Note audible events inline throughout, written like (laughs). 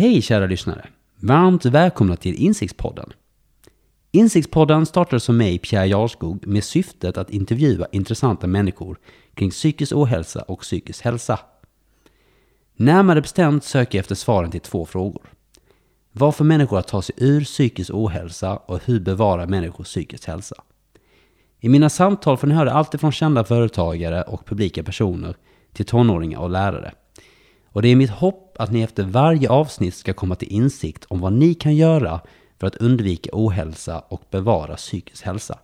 Hej kära lyssnare! Varmt välkomna till Insiktspodden. Insiktspodden startade som mig, Pierre Jarskog, med syftet att intervjua intressanta människor kring psykisk ohälsa och psykisk hälsa. Närmare bestämt söker jag efter svaren till två frågor. Varför människor att ta sig ur psykisk ohälsa och hur bevarar människor psykisk hälsa. I mina samtal får ni höra allt ifrån kända företagare och publika personer till tonåringar och lärare. Och det är mitt hopp att ni efter varje avsnitt ska komma till insikt om vad ni kan göra för att undvika ohälsa och bevara psykisk hälsa.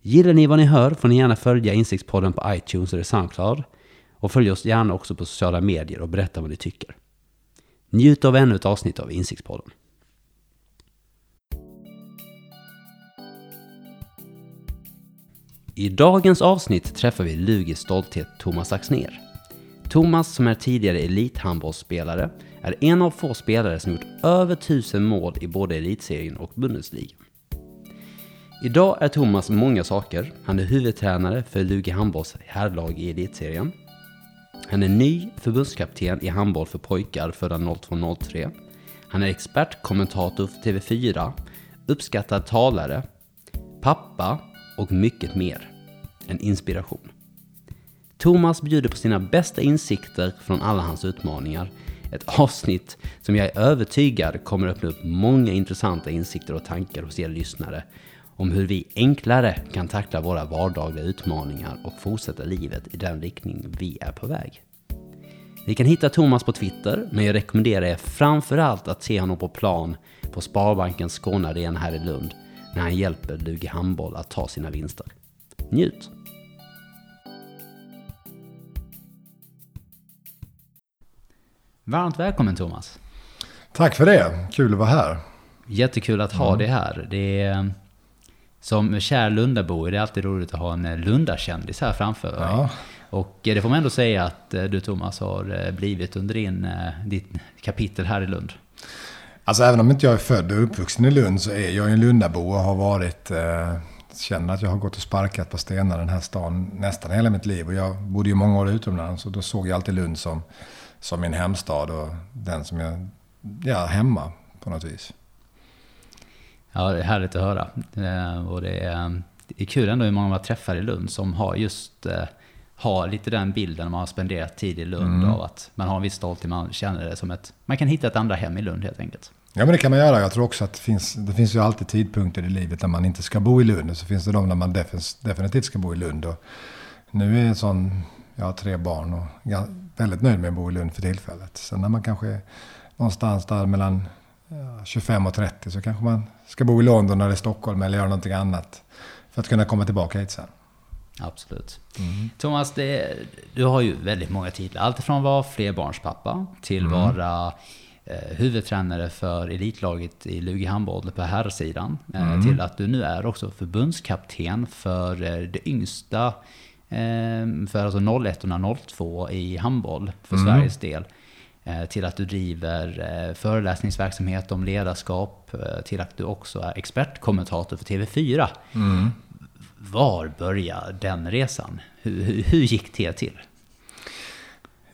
Gillar ni vad ni hör får ni gärna följa Insiktspodden på iTunes eller Soundcloud. Och följ oss gärna också på sociala medier och berätta vad ni tycker. Njut av ännu ett avsnitt av Insiktspodden. I dagens avsnitt träffar vi Lugis stolthet Thomas Axner. Thomas, som är tidigare elithandbollsspelare, är en av få spelare som gjort över tusen mål i både elitserien och Bundesliga. Idag är Thomas många saker. Han är huvudtränare för Lugi handbolls herrlag i elitserien. Han är ny förbundskapten i handboll för pojkar födda 0203. Han är expertkommentator för TV4, uppskattad talare, pappa och mycket mer. En inspiration. Thomas bjuder på sina bästa insikter från alla hans utmaningar. Ett avsnitt som jag är övertygad kommer öppna upp många intressanta insikter och tankar hos er lyssnare om hur vi enklare kan tackla våra vardagliga utmaningar och fortsätta livet i den riktning vi är på väg. Ni kan hitta Thomas på Twitter, men jag rekommenderar er framförallt att se honom på plan på Sparbankens Skånearena här i Lund när han hjälper Lugi Handboll att ta sina vinster. Njut! Varmt välkommen Thomas! Tack för det, kul att vara här. Jättekul att ha mm. dig här. Det är, som kär Lundabo är det alltid roligt att ha en Lundakändis här framför dig. Ja. Och det får man ändå säga att eh, du Thomas har eh, blivit under din, eh, ditt kapitel här i Lund. Alltså även om inte jag är född och uppvuxen i Lund så är jag en Lundabo och har varit... Eh, känner att jag har gått och sparkat på stenar den här stan nästan hela mitt liv. Och jag bodde ju många år utomlands och då såg jag alltid Lund som, som min hemstad och den som jag... Ja, hemma på något vis. Ja, det är härligt att höra. Och det är, det är kul ändå hur många man träffar i Lund som har just ha lite den bilden man har spenderat tid i Lund mm. av att man har en viss stolthet, man känner det som ett, man kan hitta ett andra hem i Lund helt enkelt. Ja men det kan man göra. Jag tror också att det finns, det finns ju alltid tidpunkter i livet när man inte ska bo i Lund. Och så finns det de när man definitivt ska bo i Lund. Och nu är en sån, jag har tre barn och väldigt nöjd med att bo i Lund för tillfället. Sen när man kanske är någonstans där mellan 25 och 30 så kanske man ska bo i London eller Stockholm eller göra någonting annat. För att kunna komma tillbaka hit sen. Absolut. Mm. Thomas, det, du har ju väldigt många titlar. Allt från att vara flerbarnspappa till mm. vara eh, huvudtränare för elitlaget i Lugi handboll på herrsidan. Eh, mm. Till att du nu är också förbundskapten för eh, det yngsta, för alltså 01 och 02 i handboll för mm. Sveriges del. Eh, till att du driver eh, föreläsningsverksamhet om ledarskap, till att du också är expertkommentator för TV4. Mm. Var började den resan? Hur, hur, hur gick det till?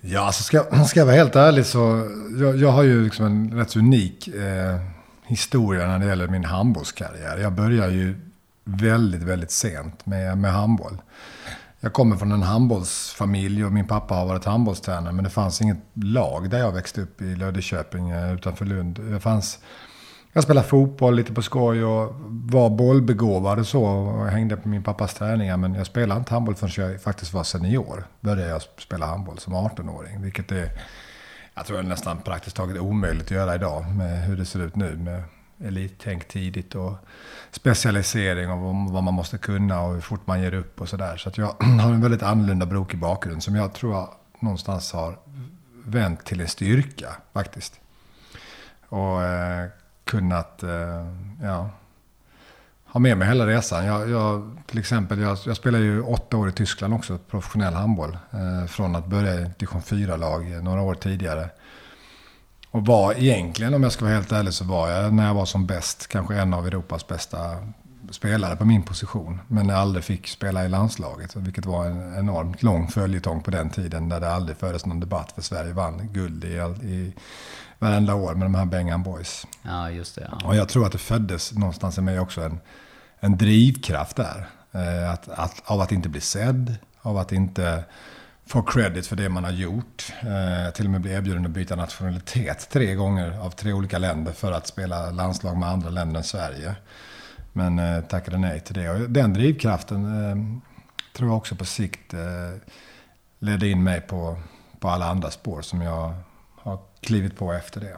Ja, alltså ska, ska jag vara helt ärlig så jag, jag har ju liksom en rätt unik eh, historia när det gäller min handbollskarriär. Jag började ju väldigt, väldigt sent med, med handboll. Jag kommer från en handbollsfamilj och min pappa har varit handbollstränare men det fanns inget lag där jag växte upp i Löddeköping eh, utanför Lund. Det fanns jag spelade fotboll lite på skoj och var bollbegåvad och så. Och hängde på min pappas träningar. Men jag spelade inte handboll förrän jag faktiskt var senior. Började jag spela handboll som 18-åring. Vilket är, jag tror är nästan praktiskt taget omöjligt att göra idag. Med hur det ser ut nu. Med elittänk tidigt och specialisering och vad man måste kunna och hur fort man ger upp och sådär. Så att jag (clears throat) har en väldigt annorlunda brokig bakgrund som jag tror jag någonstans har vänt till en styrka faktiskt. Och eh, kunnat eh, ja, ha med mig hela resan. Jag, jag till exempel, jag, jag spelade ju åtta år i Tyskland också, professionell handboll. Eh, från att börja i division 4-lag eh, några år tidigare. Och var egentligen, om jag ska vara helt ärlig, så var jag när jag var som bäst kanske en av Europas bästa spelare på min position. Men jag aldrig fick spela i landslaget. Vilket var en enormt lång följetong på den tiden. Där det aldrig fördes någon debatt för Sverige vann guld i, i varenda år med de här Bengan Boys. Ja, just det. Ja. Och jag tror att det föddes någonstans i mig också en, en drivkraft där. Eh, att, att, av att inte bli sedd, av att inte få credit för det man har gjort. Eh, till och med bli erbjuden att byta nationalitet tre gånger av tre olika länder för att spela landslag med andra länder än Sverige. Men eh, tackade nej till det. Och den drivkraften eh, tror jag också på sikt eh, ledde in mig på, på alla andra spår som jag har klivit på efter det.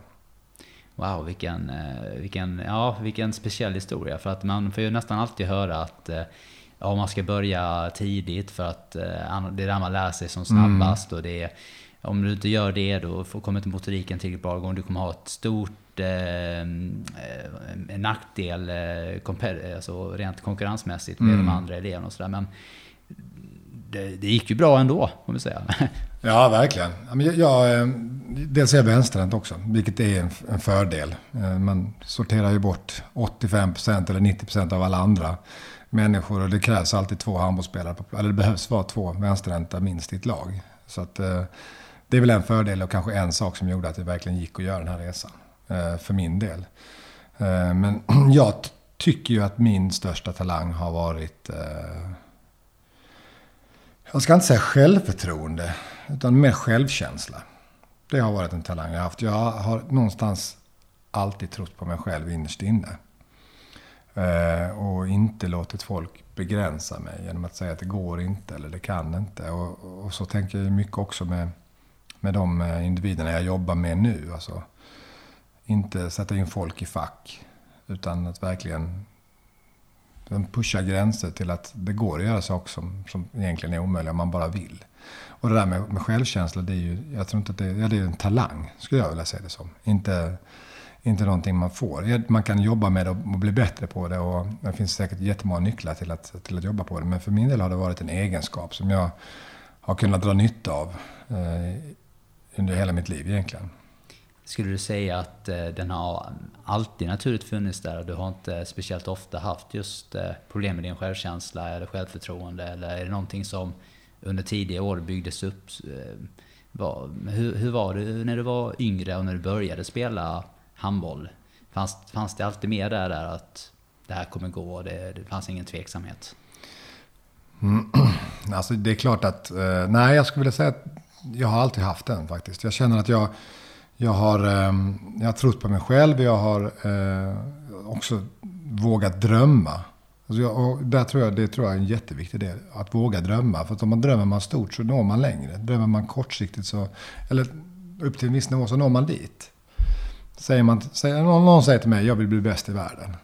Wow, vilken, eh, vilken, ja, vilken speciell historia. För att man får ju nästan alltid höra att eh, ja, man ska börja tidigt för att eh, det är där man lär sig som snabbast. Mm. Och det är, om du inte gör det då kommer inte motoriken tillräckligt bra igång. Du kommer ha ett stort eh, en nackdel eh, alltså rent konkurrensmässigt med mm. de andra eleverna och sådär. Men det, det, gick ju bra ändå, om vi säga. (laughs) Ja, verkligen. Jag, jag, dels är jag vänsterhänt också, vilket är en, en, fördel. Man sorterar ju bort 85% eller 90% av alla andra människor och det krävs alltid två handbollsspelare. På, eller det behövs vara två vänsterhänta minst i ett lag. Så att, eh, det är väl en fördel och kanske en sak som gjorde att det verkligen gick att göra den här resan. Eh, för min del. Eh, men (clears throat) jag tycker ju att min största talang har varit eh, jag ska inte säga självförtroende, utan mer självkänsla. Det har varit en talang jag har haft. Jag har någonstans alltid trott på mig själv innerst inne. Eh, och inte låtit folk begränsa mig genom att säga att det går inte eller det kan inte. Och, och så tänker jag mycket också med, med de eh, individerna jag jobbar med nu. Alltså, inte sätta in folk i fack. Utan att verkligen pusha gränser till att det går att göra saker som, som egentligen är omöjliga om man bara vill. Och det där med, med självkänsla, det är ju, jag tror inte att det, ja, det är en talang, skulle jag vilja säga det som. Inte inte någonting man får. Man kan jobba med det och bli bättre på det och det finns säkert jättemånga nycklar till att, till att jobba på det. Men för min del har det varit en egenskap som jag har kunnat dra nytta av eh, under hela mitt liv egentligen. Skulle du säga att eh, den har alltid naturligt funnits där och du har inte speciellt ofta haft just eh, problem med din självkänsla eller självförtroende? Eller är det någonting som under tidiga år byggdes upp? Eh, var, hur, hur var du när du var yngre och när du började spela handboll. Fanns, fanns det alltid med där, där att det här kommer gå det, det fanns ingen tveksamhet? Mm. (clears throat) Alltså det är klart att, eh, nej jag skulle vilja säga att jag har alltid haft den faktiskt. Jag känner att jag, jag, har, eh, jag har trott på mig själv. Jag har eh, också vågat drömma. Alltså jag, och där tror jag, det tror jag är en jätteviktig del. Att våga drömma. För att om man drömmer man stort så når man längre. Drömmer man kortsiktigt så, eller upp till en viss nivå så når man dit. Säger man, säger, någon, någon säger till mig, jag vill bli bäst i världen.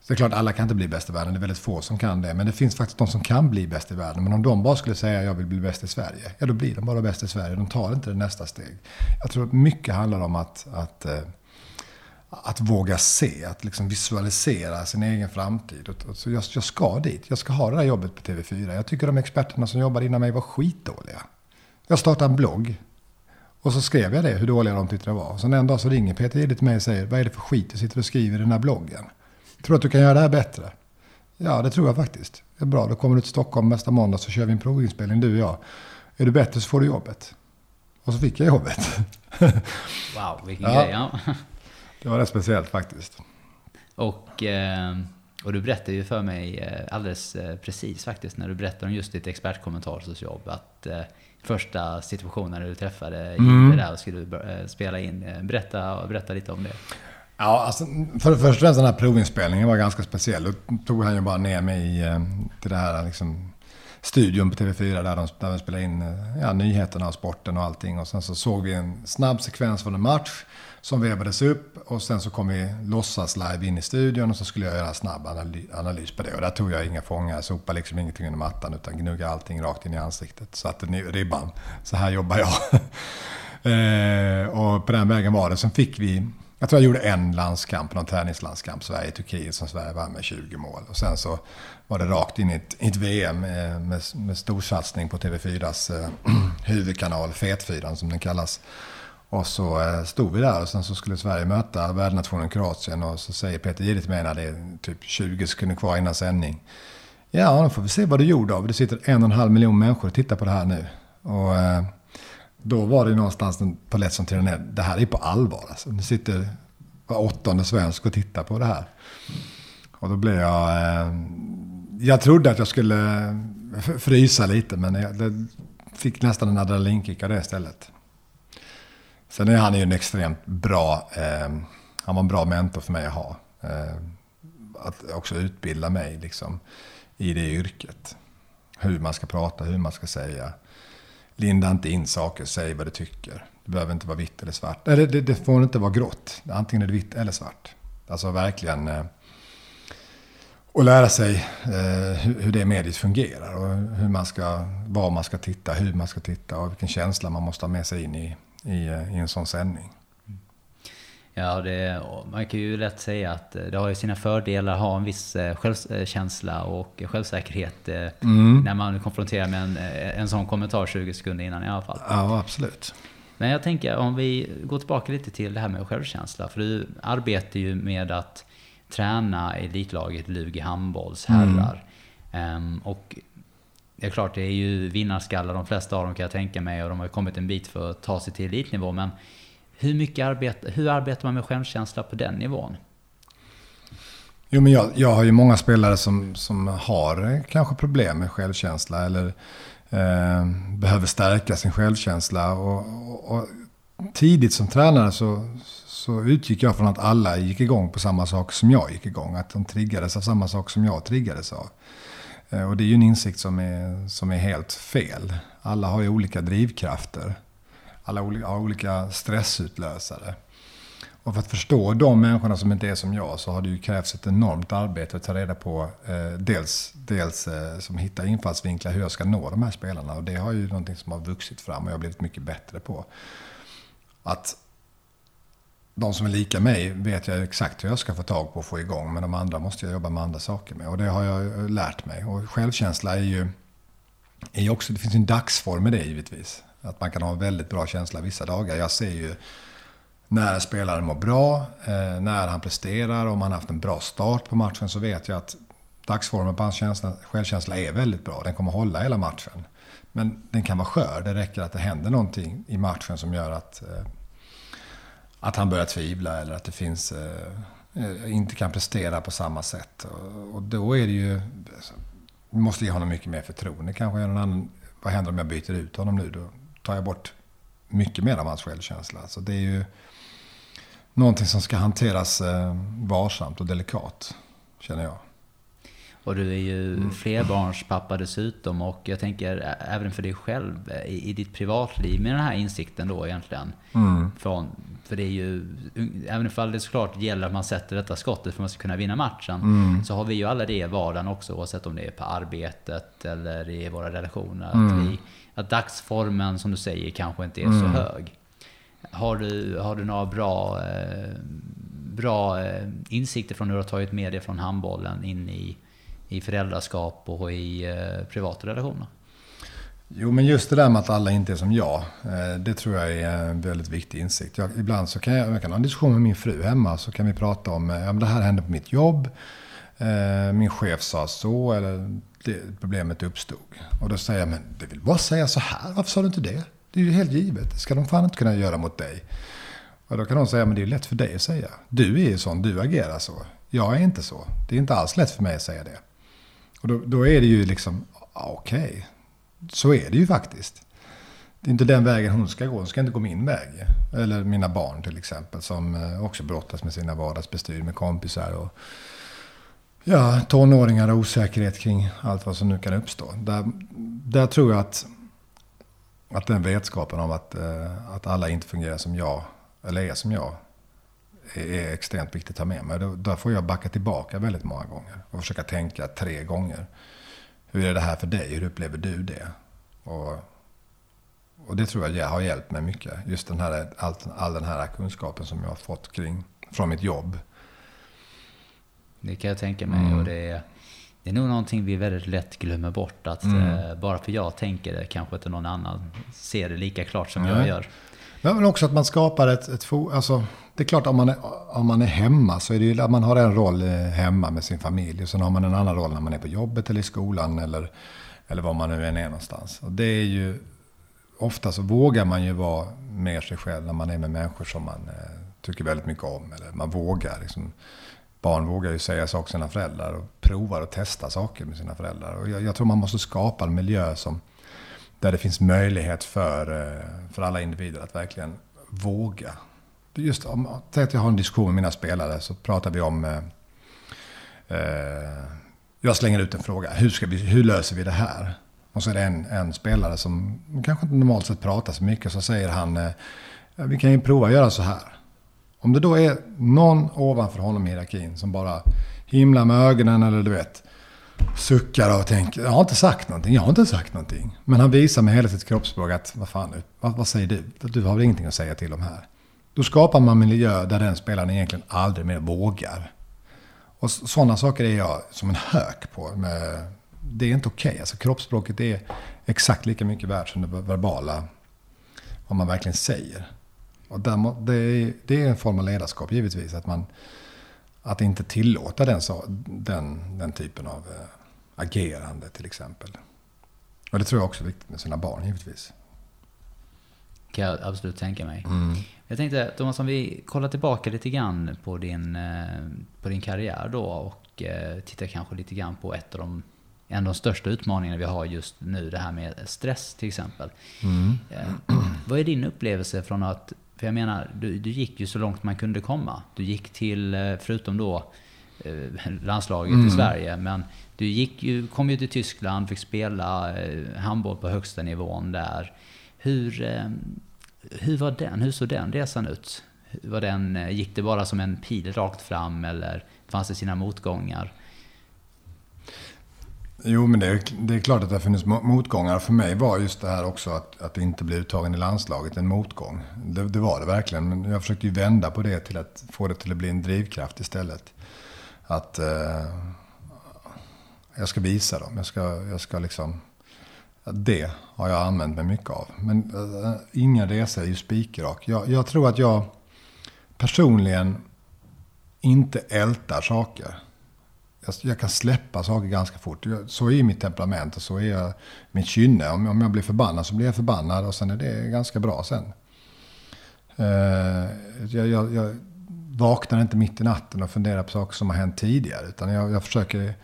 Så det är klart, alla kan inte bli bäst i världen. Det är väldigt få som kan det. Men det finns faktiskt de som kan bli bäst i världen. Men om de bara skulle säga jag vill bli bäst i Sverige. Ja, då blir de bara bäst i Sverige. De tar inte det nästa steg. Jag tror att mycket handlar om att, att, eh, att våga se. Att liksom visualisera sin egen framtid. så jag, jag ska dit. Jag ska ha det där jobbet på TV4. Jag tycker de experterna som jobbade innan mig var skitdåliga. Jag startade en blogg. Och så skrev jag det, hur dåliga de tyckte det var. Och sen en dag så ringer Peter Jihde till mig och säger, vad är det för skit du sitter och skriver i den här bloggen? Tror du att du kan göra det här bättre? Ja, det tror jag faktiskt. Det är bra, då kommer du till Stockholm nästa måndag så kör vi en provinspelning, du och jag. Är du bättre så får du jobbet. Och så fick jag jobbet. (laughs) wow, vilken ja. grej. Ja. Det var rätt speciellt faktiskt. Och, eh, och du berättade ju för mig eh, alldeles eh, precis faktiskt när du berättade om just ditt expertkommentarsjobb att första situationen du träffade mm. där och skulle eh, spela in. Eh, berätta, berätta lite om det. Ja, alltså, för det första den här provinspelningen var ganska speciell. Då tog han ju bara ner mig i, eh, till det här liksom, studion på TV4 där de, där de spelade in eh, ja, nyheterna och sporten och allting. Och sen så såg vi en snabb sekvens från en match som vevades upp och sen så kom vi låtsas live in i studion och så skulle jag göra en snabb analys på det. Och där tog jag inga fångar, sopade liksom ingenting under mattan utan gnuggade allting rakt in i ansiktet. Satte ribban. Så här jobbar jag. (laughs) eh, och på den vägen var det. Sen fick vi, jag tror jag gjorde en landskamp, någon träningslandskamp, Sverige-Turkiet som Sverige vann med 20 mål. Och sen så var det rakt in i ett, i ett VM eh, med, med, med storsatsning på TV4s eh, (clears throat) huvudkanal, Fetfyran som den kallas. Och så eh, stod vi där och sen så skulle Sverige möta värdnationen Kroatien och så säger Peter Jihde till mig när det är typ 20 sekunder kvar innan sändning. Ja, då får vi se vad du gjorde av. Det sitter en och en halv miljon människor och tittar på det här nu. Och eh, då var det någonstans en palett som trillade ner. Det här är på allvar. Alltså. Nu sitter var åttonde svensk och tittar på det här. Och då blev jag... Eh, jag trodde att jag skulle frysa lite, men jag fick nästan en adrenalinkick av det istället. Sen är han ju en extremt bra... Eh, han var en bra mentor för mig att ha. Eh, att också utbilda mig liksom, i det yrket. Hur man ska prata, hur man ska säga. Linda inte in saker, säg vad du tycker. Det behöver inte vara vitt eller svart. Eller det, det får inte vara grått. Antingen är det vitt eller svart. Alltså verkligen... Eh, och lära sig eh, hur, hur det mediet fungerar. Och hur man ska, var man ska titta, hur man ska titta och vilken känsla man måste ha med sig in i, i, eh, i en sån sändning. Ja, det, man kan ju lätt säga att det har ju sina fördelar att ha en viss eh, självkänsla och självsäkerhet eh, mm. när man konfronterar med en, eh, en sån kommentar 20 sekunder innan i alla fall. Ja, absolut. Men jag tänker om vi går tillbaka lite till det här med självkänsla. För du arbetar ju med att träna elitlaget Lugi handbolls herrar. Mm. Um, och det är klart, det är ju vinnarskallar de flesta av dem kan jag tänka mig och de har ju kommit en bit för att ta sig till elitnivå. Men hur, mycket arbete, hur arbetar man med självkänsla på den nivån? Jo, men jag, jag har ju många spelare som, som har eh, kanske problem med självkänsla eller eh, behöver stärka sin självkänsla. Och, och, och, tidigt som tränare så, så utgick jag från att alla gick igång på samma sak som jag gick igång. Att de triggades av samma sak som jag triggades av. Eh, och det är ju en insikt som är, som är helt fel. Alla har ju olika drivkrafter alla har olika stressutlösare. Och för att förstå de människorna som inte är som jag så har det ju krävts ett enormt arbete att ta reda på eh, dels, dels eh, som hitta infallsvinklar hur jag ska nå de här spelarna. Och det har ju någonting som har vuxit fram och jag har blivit mycket bättre på. Att de som är lika mig vet jag exakt hur jag ska få tag på och få igång. Men de andra måste jag jobba med andra saker med. Och det har jag eh, lärt mig. Och självkänsla är ju är också, det finns en dagsform i det givetvis. Att man kan ha en väldigt bra känsla vissa dagar. Jag ser ju när en spelare mår bra, eh, när han presterar, om han haft en bra start på matchen så vet jag att dagsformen på hans känsla, självkänsla är väldigt bra. Den kommer hålla hela matchen. Men den kan vara skör. Det räcker att det händer någonting i matchen som gör att, eh, att han börjar tvivla eller att det finns, eh, inte kan prestera på samma sätt. Och då är det ju, alltså, vi måste ge honom mycket mer förtroende kanske. Någon annan, vad händer om jag byter ut honom nu? Då tar jag bort mycket mer av hans självkänsla. Så det är ju någonting som ska hanteras eh, varsamt och delikat, känner jag. Och du är ju mm. flerbarnspappa dessutom och jag tänker även för dig själv i, i ditt privatliv med den här insikten då egentligen. Mm. Från, för det är ju, även ifall det såklart gäller att man sätter detta skottet för att man ska kunna vinna matchen. Mm. Så har vi ju alla det i vardagen också oavsett om det är på arbetet eller i våra relationer. Att mm. vi att dagsformen som du säger kanske inte är mm. så hög. Har du, har du några bra, eh, bra eh, insikter från hur du har tagit med dig från handbollen in i, i föräldraskap och i eh, privata relationer? Jo, men just det där med att alla inte är som jag. Eh, det tror jag är en väldigt viktig insikt. Jag, ibland så kan jag, jag kan ha en diskussion med min fru hemma. Så kan vi prata om, eh, ja men det här hände på mitt jobb. Min chef sa så, eller det problemet uppstod. Och då säger jag, men det vill bara säga så här, varför sa du inte det? Det är ju helt givet, det ska de fan inte kunna göra mot dig. Och då kan de säga, men det är lätt för dig att säga. Du är ju sån, du agerar så. Jag är inte så. Det är inte alls lätt för mig att säga det. Och då, då är det ju liksom, okej, okay. så är det ju faktiskt. Det är inte den vägen hon ska gå, hon ska inte gå min väg. Eller mina barn till exempel, som eh, också brottas med sina vardagsbestyr med kompisar. Och, ja, tonåringar och osäkerhet kring allt vad som nu kan uppstå. Där, där tror jag att, att den vetskapen om att, eh, att alla inte fungerar som jag, eller är som jag, är, extremt viktigt att ha med mig. Där får jag backa tillbaka väldigt många gånger och försöka tänka tre gånger. Hur är det här för dig? Hur upplever du det? Och, och det tror jag har hjälpt mig mycket. Just den här, all, all den här kunskapen som jag har fått kring, från mitt jobb det kan jag tänka mig. Mm. Och det, är, det är nog någonting vi väldigt lätt glömmer bort. Att mm. eh, bara för jag tänker det kanske inte någon annan ser det lika klart som Nej. jag gör. Men också att man skapar ett, ett alltså, det är klart om man är, om man är hemma så är det ju att man har en roll eh, hemma med sin familj. Och sen har man en annan roll när man är på jobbet eller i skolan eller, eller var man nu än är någonstans. Och det är ju ofta så vågar man ju vara mer sig själv när man är med människor som man eh, tycker väldigt mycket om. Eller man vågar. Liksom, barn vågar ju säga saker till sina föräldrar och provar och testar saker med sina föräldrar. Och jag, jag tror man måste skapa en miljö som, där det finns möjlighet för, eh, för alla individer att verkligen våga. Just om, säg att jag har en diskussion med mina spelare så pratar vi om eh, eh, jag slänger ut en fråga. Hur, ska vi, hur löser vi det här? Och så är det en, en spelare som kanske inte normalt sett pratar så mycket. Så säger han, eh, vi kan ju prova att göra så här. Om det då är någon ovanför honom i hierarkin som bara himlar med ögonen eller du vet suckar och tänker, jag har inte sagt någonting, jag har inte sagt någonting. Men han visar med hela sitt kroppsspråk att, vad fan nu, vad, vad säger du? Du har väl ingenting att säga till om här. Då skapar man miljö där den spelaren egentligen aldrig mer vågar. Och sådana saker är jag som en hök på. Med, det är inte okej. Okay. Alltså kroppsspråket är exakt lika mycket värt som det verbala. Vad man verkligen säger. Och där, det, är, det är en form av ledarskap givetvis. Att, man, att inte tillåta den, den, den typen av äh, agerande till exempel. Och det tror jag också är viktigt med sina barn givetvis. Kan jag absolut tänka mig. Mm. Jag tänkte Thomas, om vi kollar tillbaka lite grann på din, eh, på din karriär då och eh, tittar kanske lite grann på ett av de, en av de största utmaningarna vi har just nu, det här med stress till exempel. Mm. Eh, vad är din upplevelse från att, för jag menar, du, du gick ju så långt man kunde komma. Du gick till, förutom då landslaget mm. i Sverige, men du gick ju, kom ju till Tyskland, fick spela handboll på högsta nivån där. Hur, hur var den? Hur såg den resan ut? Var den, eh, gick det bara som en pil rakt fram eller fanns det sina motgångar? Jo, men det är, det är klart att det har funnits motgångar. För mig var just det här också att, att inte bli uttagen i landslaget en motgång. Det, det, var det verkligen. Men jag försökte ju vända på det till att få det till att bli en drivkraft istället. Att eh, jag ska visa dem. Jag ska, jag ska liksom det har jag använt mig mycket av. Men eh, uh, ingen resa är ju spikrak. Jag, jag, tror att jag personligen inte ältar saker. Jag, jag, kan släppa saker ganska fort. Så är mitt temperament och så är jag, mitt kynne. Om, om jag blir förbannad så blir jag förbannad och sen är det ganska bra sen. Uh, jag, jag, jag vaknar inte mitt i natten och funderar på saker som har hänt tidigare. Utan jag, jag försöker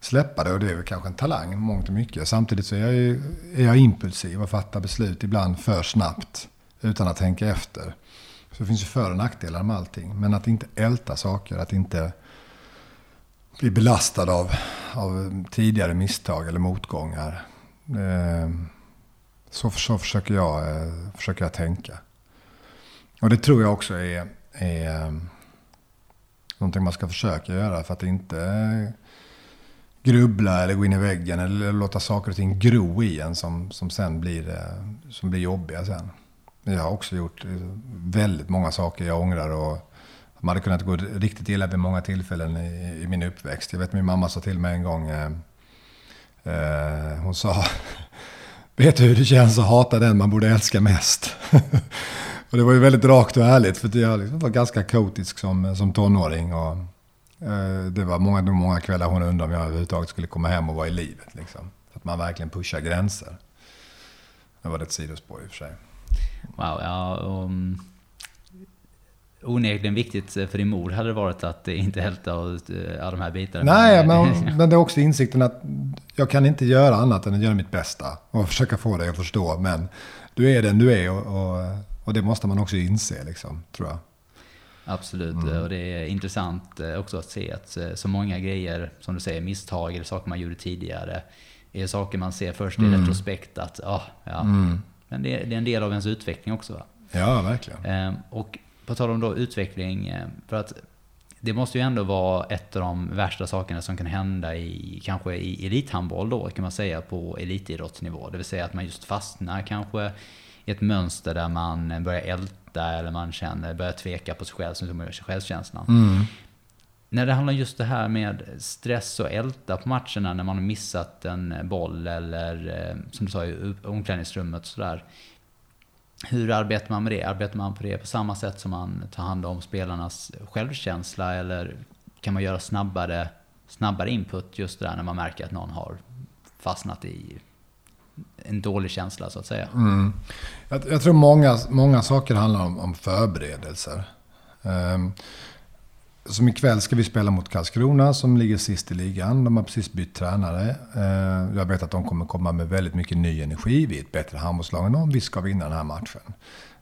släppa det och det är väl kanske en talang mångt och mycket. Samtidigt så är jag, ju, är jag impulsiv och fattar beslut ibland för snabbt utan att tänka efter. Så det finns ju för och nackdelar med allting. Men att inte älta saker, att inte bli belastad av, av tidigare misstag eller motgångar. Eh, så, så försöker, jag, eh, försöker jag tänka. Och det tror jag också är, är eh, någonting man ska försöka göra för att inte grubbla eller gå in i väggen eller låta saker och ting gro i en som, som sen blir, eh, som blir jobbiga sen. Jag har också gjort eh, väldigt många saker jag ångrar och man hade kunnat gå riktigt illa vid många tillfällen i, i min uppväxt. Jag vet min mamma sa till mig en gång, eh, eh, hon sa (laughs) Vet du hur det känns att hata den man borde älska mest? (laughs) och det var ju väldigt rakt och ärligt för jag liksom var ganska kaotisk som, som tonåring. Och, det var många, många kvällar hon undrade om jag överhuvudtaget skulle komma hem och vara i livet. Liksom. Att man verkligen pushar gränser. Det var ett sidospår i och för sig. Wow, ja. Um, onekligen viktigt för din mor hade det varit att inte hälta eh, alla de här bitarna. Nej, men, (laughs) men det är också insikten att jag kan inte göra annat än att göra mitt bästa och försöka få dig att förstå. Men du är den du är och, och, och det måste man också inse, liksom, tror jag. Absolut, mm. och det är intressant eh, också att se att eh, så många grejer, som du säger, misstag eller saker man gjorde tidigare, är saker man ser först i mm. retrospekt att, ah, ja, mm. men det, det, är en del av ens utveckling också. Va? Ja, verkligen. Ehm, och på tal om då utveckling, eh, för att det måste ju ändå vara ett av de värsta sakerna som kan hända i kanske i elithandboll då kan man säga på elitidrottsnivå. Det vill säga att man just fastnar kanske i ett mönster där man börjar älta eller man känner, börjar tveka på sig själv, som gör sig självkänslan. Mm. När det handlar just det här med stress och älta på matcherna när man har missat en boll eller eh, som du sa i omklädningsrummet sådär. Hur arbetar man med det? Arbetar man på det på samma sätt som man tar hand om spelarnas självkänsla eller kan man göra snabbare, snabbare input just där när man märker att någon har fastnat i en dålig känsla så att säga. Mm. Jag, jag, tror många, många saker handlar om, om förberedelser. Um, som ikväll ska vi spela mot Karlskrona som ligger sist i ligan. De har precis bytt tränare. Uh, jag vet att de kommer komma med väldigt mycket ny energi. Vi är ett bättre handbollslag än dem. Vi ska vinna den här matchen.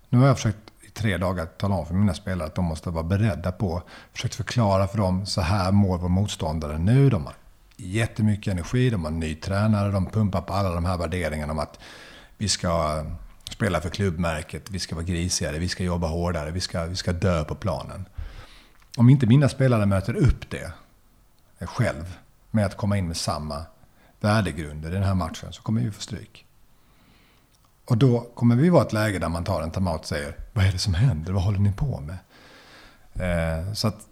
Nu har jag försökt i tre dagar tala om för mina spelare att de måste vara beredda på, försökt förklara för dem, så här mår vår motståndare nu. De har jättemycket energi, de har ny tränare, de pumpar på alla de här värderingarna om att vi ska spela för klubbmärket, vi ska vara grisigare, vi ska jobba hårdare, vi ska, vi ska dö på planen. Om inte mina spelare möter upp det eh, själv med att komma in med samma värdegrunder i den här matchen så kommer vi få stryk. Och då kommer vi vara ett läge där man tar en timeout och säger Vad är det som händer? Vad håller ni på med? Eh, så att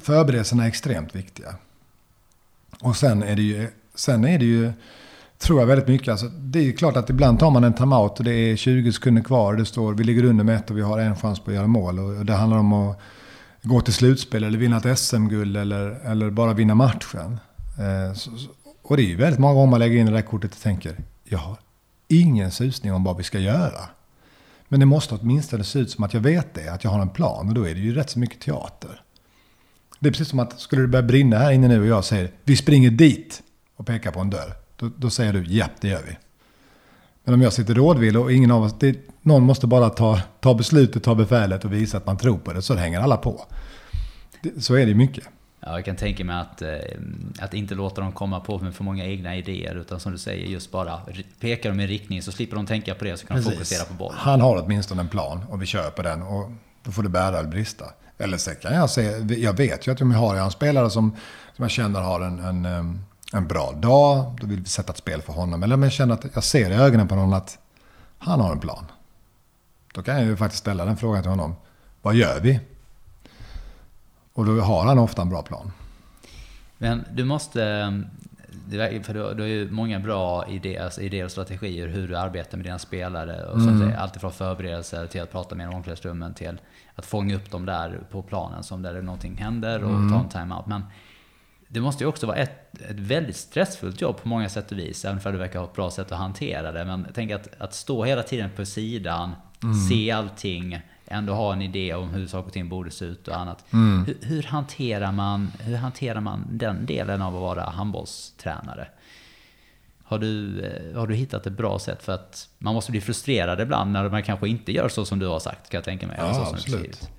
förberedelserna är extremt viktiga. Och sen är det ju, sen är det ju tror jag väldigt mycket. Alltså, det är klart att ibland tar man en timeout och det är 20 sekunder kvar. Det står vi ligger under med ett och vi har en chans på att göra mål. Och det handlar om att gå till slutspel eller vinna ett SM-guld eller, eller bara vinna matchen. Eh, så, och det är ju väldigt många gånger man lägger in det där kortet och tänker jag har ingen susning om vad vi ska göra. Men det måste åtminstone se ut som att jag vet det, att jag har en plan. Och då är det ju rätt så mycket teater. Det är precis som att skulle det börja brinna här inne nu och jag säger vi springer dit och pekar på en dörr. Då, då säger du ja, det gör vi. Men om jag sitter rådvill och ingen av oss, det, någon måste bara ta, ta beslutet, ta befälet och visa att man tror på det, så hänger alla på. Det, så är det mycket. Ja, jag kan tänka mig att, eh, att inte låta dem komma på med för många egna idéer, utan som du säger, just bara peka dem i riktning så slipper de tänka på det, så kan de fokusera på bollen. Han har åtminstone en plan och vi kör på den och då får det bära eller brista. Eller så kan jag säga, jag vet ju att om jag har en spelare som, som jag känner har en, en, en bra dag, då vill vi sätta ett spel för honom. Eller om jag känner att jag ser i ögonen på någon att han har en plan. Då kan jag ju faktiskt ställa den frågan till honom. Vad gör vi? Och då har han ofta en bra plan. Men du måste, för du, har ju många bra idéer, idéer och strategier hur du arbetar med dina spelare. Och så mm. Alltifrån förberedelser till att prata med dem i omklädningsrummen till att fånga upp dem där på planen som där någonting händer och mm. ta en time-out. Men det måste ju också vara ett, ett väldigt stressfullt jobb på många sätt och vis, även om du verkar ha ett bra sätt att hantera det. Men tänk att, att stå hela tiden på sidan, mm. se allting, ändå ha en idé om hur saker och ting borde se ut och annat. Mm. Hur, hur, hanterar man, hur hanterar man den delen av att vara handbollstränare? Har du, eh, har du hittat ett bra sätt? För att man måste bli frustrerad ibland när man kanske inte gör så som du har sagt, kan jag tänka mig. Ja, absolut.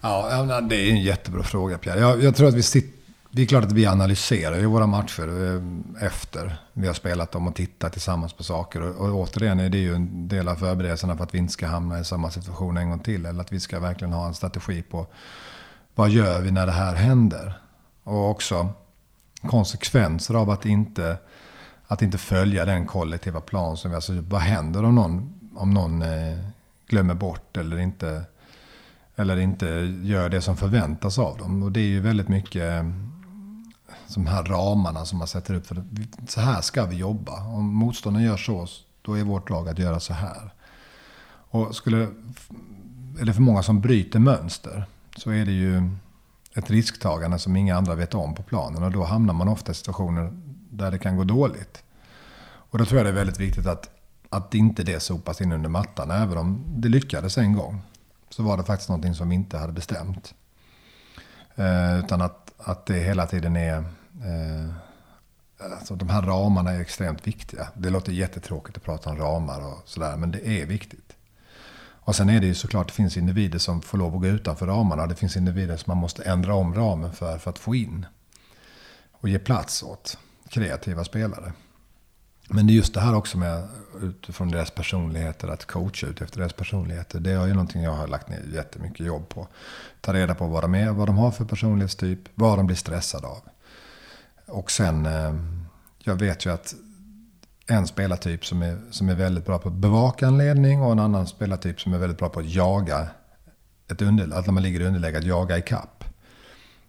Ja, det är en jättebra fråga Pierre. Jag, jag tror att vi sitter det är klart att vi analyserar ju våra matcher eh, efter vi har spelat dem och tittat tillsammans på saker. Och, och återigen är det ju en del av förberedelserna för att vi inte ska hamna i samma situation en gång till. Eller att vi ska verkligen ha en strategi på vad gör vi när det här händer? Och också konsekvenser av att inte, att inte följa den kollektiva plan som vi... Alltså vad händer om någon, om någon eh, glömmer bort eller inte, eller inte gör det som förväntas av dem? Och det är ju väldigt mycket eh, som här ramarna som man sätter upp. För så här ska vi jobba. Om motståndaren gör så, då är vårt lag att göra så här. Och skulle, är det för många som bryter mönster så är det ju ett risktagande som inga andra vet om på planen. Och då hamnar man ofta i situationer där det kan gå dåligt. Och då tror jag det är väldigt viktigt att, att inte det sopas in under mattan. Även om det lyckades en gång. Så var det faktiskt någonting som vi inte hade bestämt. Eh, utan att, att det hela tiden är Eh, alltså de här ramarna är extremt viktiga. Det låter jättetråkigt att prata om ramar och sådär, men det är viktigt. Och sen är det ju såklart, det finns individer som får lov att gå utanför ramarna. Det finns individer som man måste ändra om ramen för, för att få in. Och ge plats åt kreativa spelare. Men det är just det här också med utifrån deras personligheter, att coacha ut efter deras personligheter. Det är ju någonting jag har lagt ner jättemycket jobb på. Ta reda på vad de är, vad de har för personlighetstyp, vad de blir stressade av. Och sen, eh, jag vet ju att en spelartyp som är, som är väldigt bra på att bevaka en ledning och en annan spelartyp som är väldigt bra på att jaga ett underläge, att när man ligger i underläge, att jaga i kapp.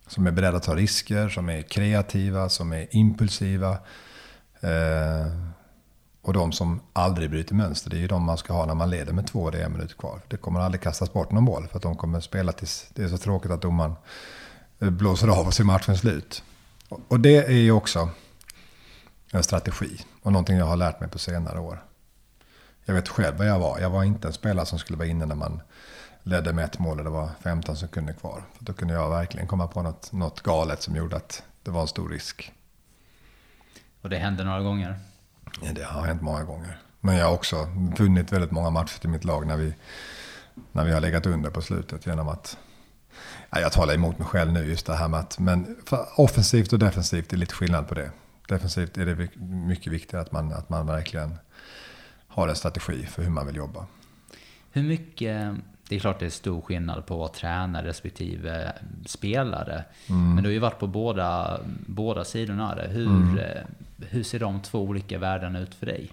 Som är beredda att ta risker, som är kreativa, som är impulsiva. Eh, och de som aldrig bryter mönster, det är ju de man ska ha när man leder med två det är minut kvar. Det kommer aldrig kastas bort någon boll för att de kommer spela tills det är så tråkigt att domaren blåser av oss i matchen slut. Och det är ju också en strategi. Och någonting jag har lärt mig på senare år. Jag vet själv vad jag var. Jag var inte en spelare som skulle vara inne när man ledde med ett mål och det var 15 sekunder kvar. För då kunde jag verkligen komma på något, något galet som gjorde att det var en stor risk. Och det hände några gånger? Ja, det har hänt många gånger. Men jag har också vunnit väldigt många matcher till mitt lag när vi, när vi har legat under på slutet genom att Ja, jag talar emot mig själv nu just det här med att, men offensivt och defensivt är lite skillnad på det. Defensivt är det mycket viktigare att man, att man verkligen har en strategi för hur man vill jobba. Hur mycket, det är klart det är stor skillnad på att vara tränare respektive spelare. Mm. Men du har ju varit på båda, båda sidorna. Hur, mm. hur ser de två olika världarna ut för dig?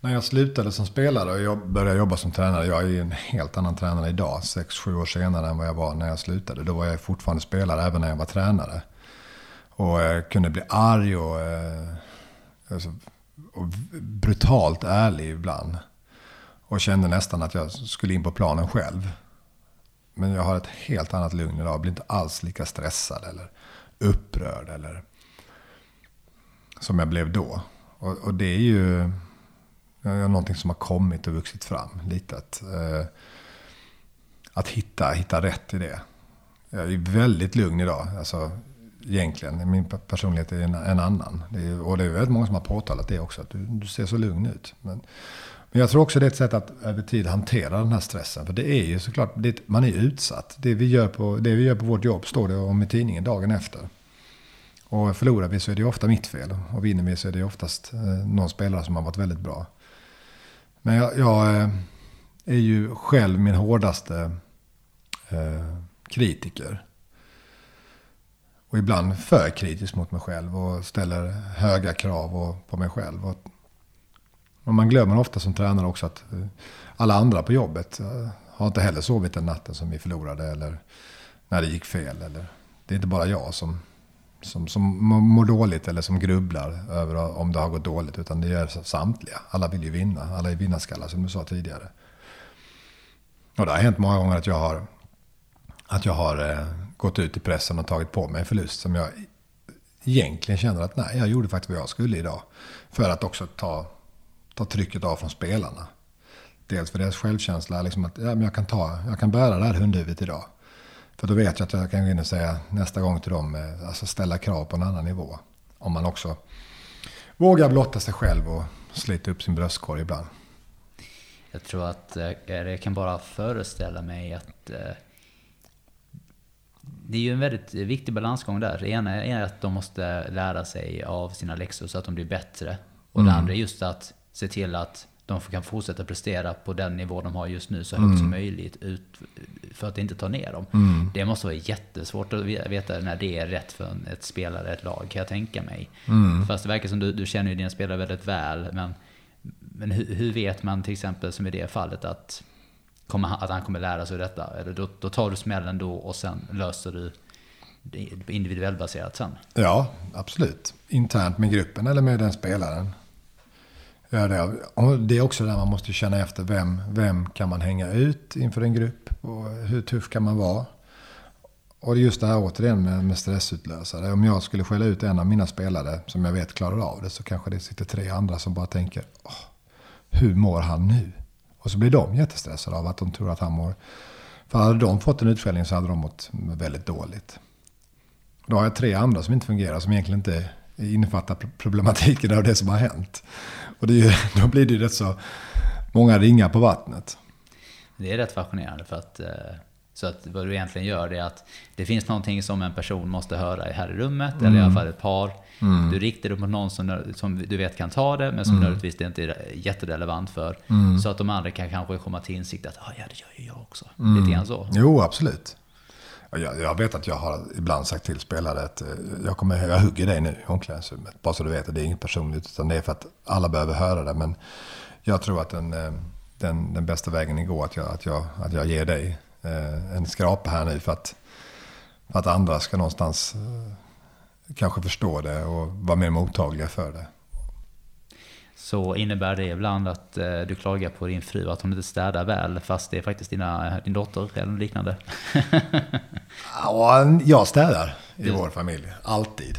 När jag slutade som spelare och började jobba som tränare, jag är en helt annan tränare idag, 6-7 år senare än vad jag var när jag slutade. Då var jag fortfarande spelare även när jag var tränare. Och jag kunde bli arg och, eh, alltså, och brutalt ärlig ibland. Och kände nästan att jag skulle in på planen själv. Men jag har ett helt annat lugn idag. Jag blir inte alls lika stressad eller upprörd eller som jag blev då. Och, och det är ju någonting som har kommit och vuxit fram lite. Att, eh, att hitta, hitta rätt i det. Jag är väldigt lugn idag. Alltså, egentligen. Min personlighet är en, en annan. Det är, och det är väldigt många som har påtalat det också. Att du, du ser så lugn ut. Men, men jag tror också det är ett sätt att över tid hantera den här stressen. För det är ju såklart, det, man är utsatt. Det vi, gör på, det vi gör på vårt jobb står det om i tidningen dagen efter. Och förlorar vi så är det ofta mitt fel. Och vinner vi så är det oftast eh, någon spelare som har varit väldigt bra. Men jag, jag eh, är ju själv min hårdaste eh, kritiker. Och ibland för kritisk mot mig själv och ställer höga krav på mig själv. Och, man glömmer ofta som tränare också att eh, alla andra på jobbet har inte heller sovit den natten som vi förlorade eller när det gick fel. Eller, det är inte bara jag som, som, som mår dåligt eller som grubblar över om det har gått dåligt. Utan det gör samtliga. Alla vill ju vinna. Alla är vinnarskallar som du sa tidigare. Och det har hänt många gånger att jag har, att jag har eh, gått ut i pressen och tagit på mig en förlust som jag egentligen känner att nej, jag gjorde faktiskt vad jag skulle idag. För att också ta, ta trycket av från spelarna. Dels för deras självkänsla, liksom att ja, men jag, kan ta, jag kan bära det här hundhuvudet idag. För då vet jag att jag kan gå in och säga nästa gång till dem, eh, alltså ställa krav på en annan nivå. Om man också vågar blotta sig själv och slita upp sin bröstkorg ibland. Jag tror att, eh, jag kan bara föreställa mig att eh, det är ju en väldigt viktig balansgång där. Det ena är att de måste lära sig av sina läxor så att de blir bättre. Och mm. det andra är just att se till att de kan fortsätta prestera på den nivå de har just nu så högt mm. som möjligt ut, för att inte ta ner dem. Mm. Det måste vara jättesvårt att veta när det är rätt för ett spelare, ett lag, kan jag tänka mig. Mm. Fast det verkar som du, du känner ju dina spelare väldigt väl, men, men hur, hur, vet man till exempel som i det fallet att, kommer, att han kommer lära sig detta? Eller då, då tar du smällen då och sen löser du det individuellt baserat sen? Ja, absolut. Internt med gruppen eller med den spelaren. Ja, det, är också där man måste känna efter vem, vem kan man hänga ut inför en grupp och hur tuff kan man vara. Och just det här återigen med, med stressutlösare. Om jag skulle skälla ut en av mina spelare som jag vet klarar av det så kanske det sitter tre andra som bara tänker hur mår han nu? Och så blir de jättestressade av att de tror att han mår... För hade de fått en utskällning så hade de mått väldigt dåligt. Då har jag tre andra som inte fungerar som egentligen inte innefattar problematiken av det som har hänt. Och det är, (laughs) då blir det ju rätt så många ringar på vattnet. Det är rätt fascinerande för att eh, så att vad du egentligen gör är att det finns någonting som en person måste höra här i rummet, mm. eller i alla fall ett par. Mm. Du riktar det mot någon som, som du vet kan ta det, men som mm. nödvändigtvis inte är jätterelevant för. Mm. Så att de andra kan kanske komma till insikt att ah, ja, det gör ju jag också. Mm. Lite grann så. Jo, absolut. Jag, jag, vet att jag har ibland sagt till spelare att eh, jag, kommer, jag hugger dig nu i omklädningsrummet. Bara så du vet, det är inget personligt, utan det är för att alla behöver höra det. Men jag tror att den, eh, den, den bästa vägen går att jag, att jag, att jag ger dig eh, en skrapa här nu för att, för att andra ska någonstans kanske förstå det och vara mer mottagliga för det så innebär det ibland att eh, du klagar på din fru att hon inte städar väl fast det är faktiskt dina, din dotter eller liknande. (laughs) ja, jag städar i du, vår familj, alltid.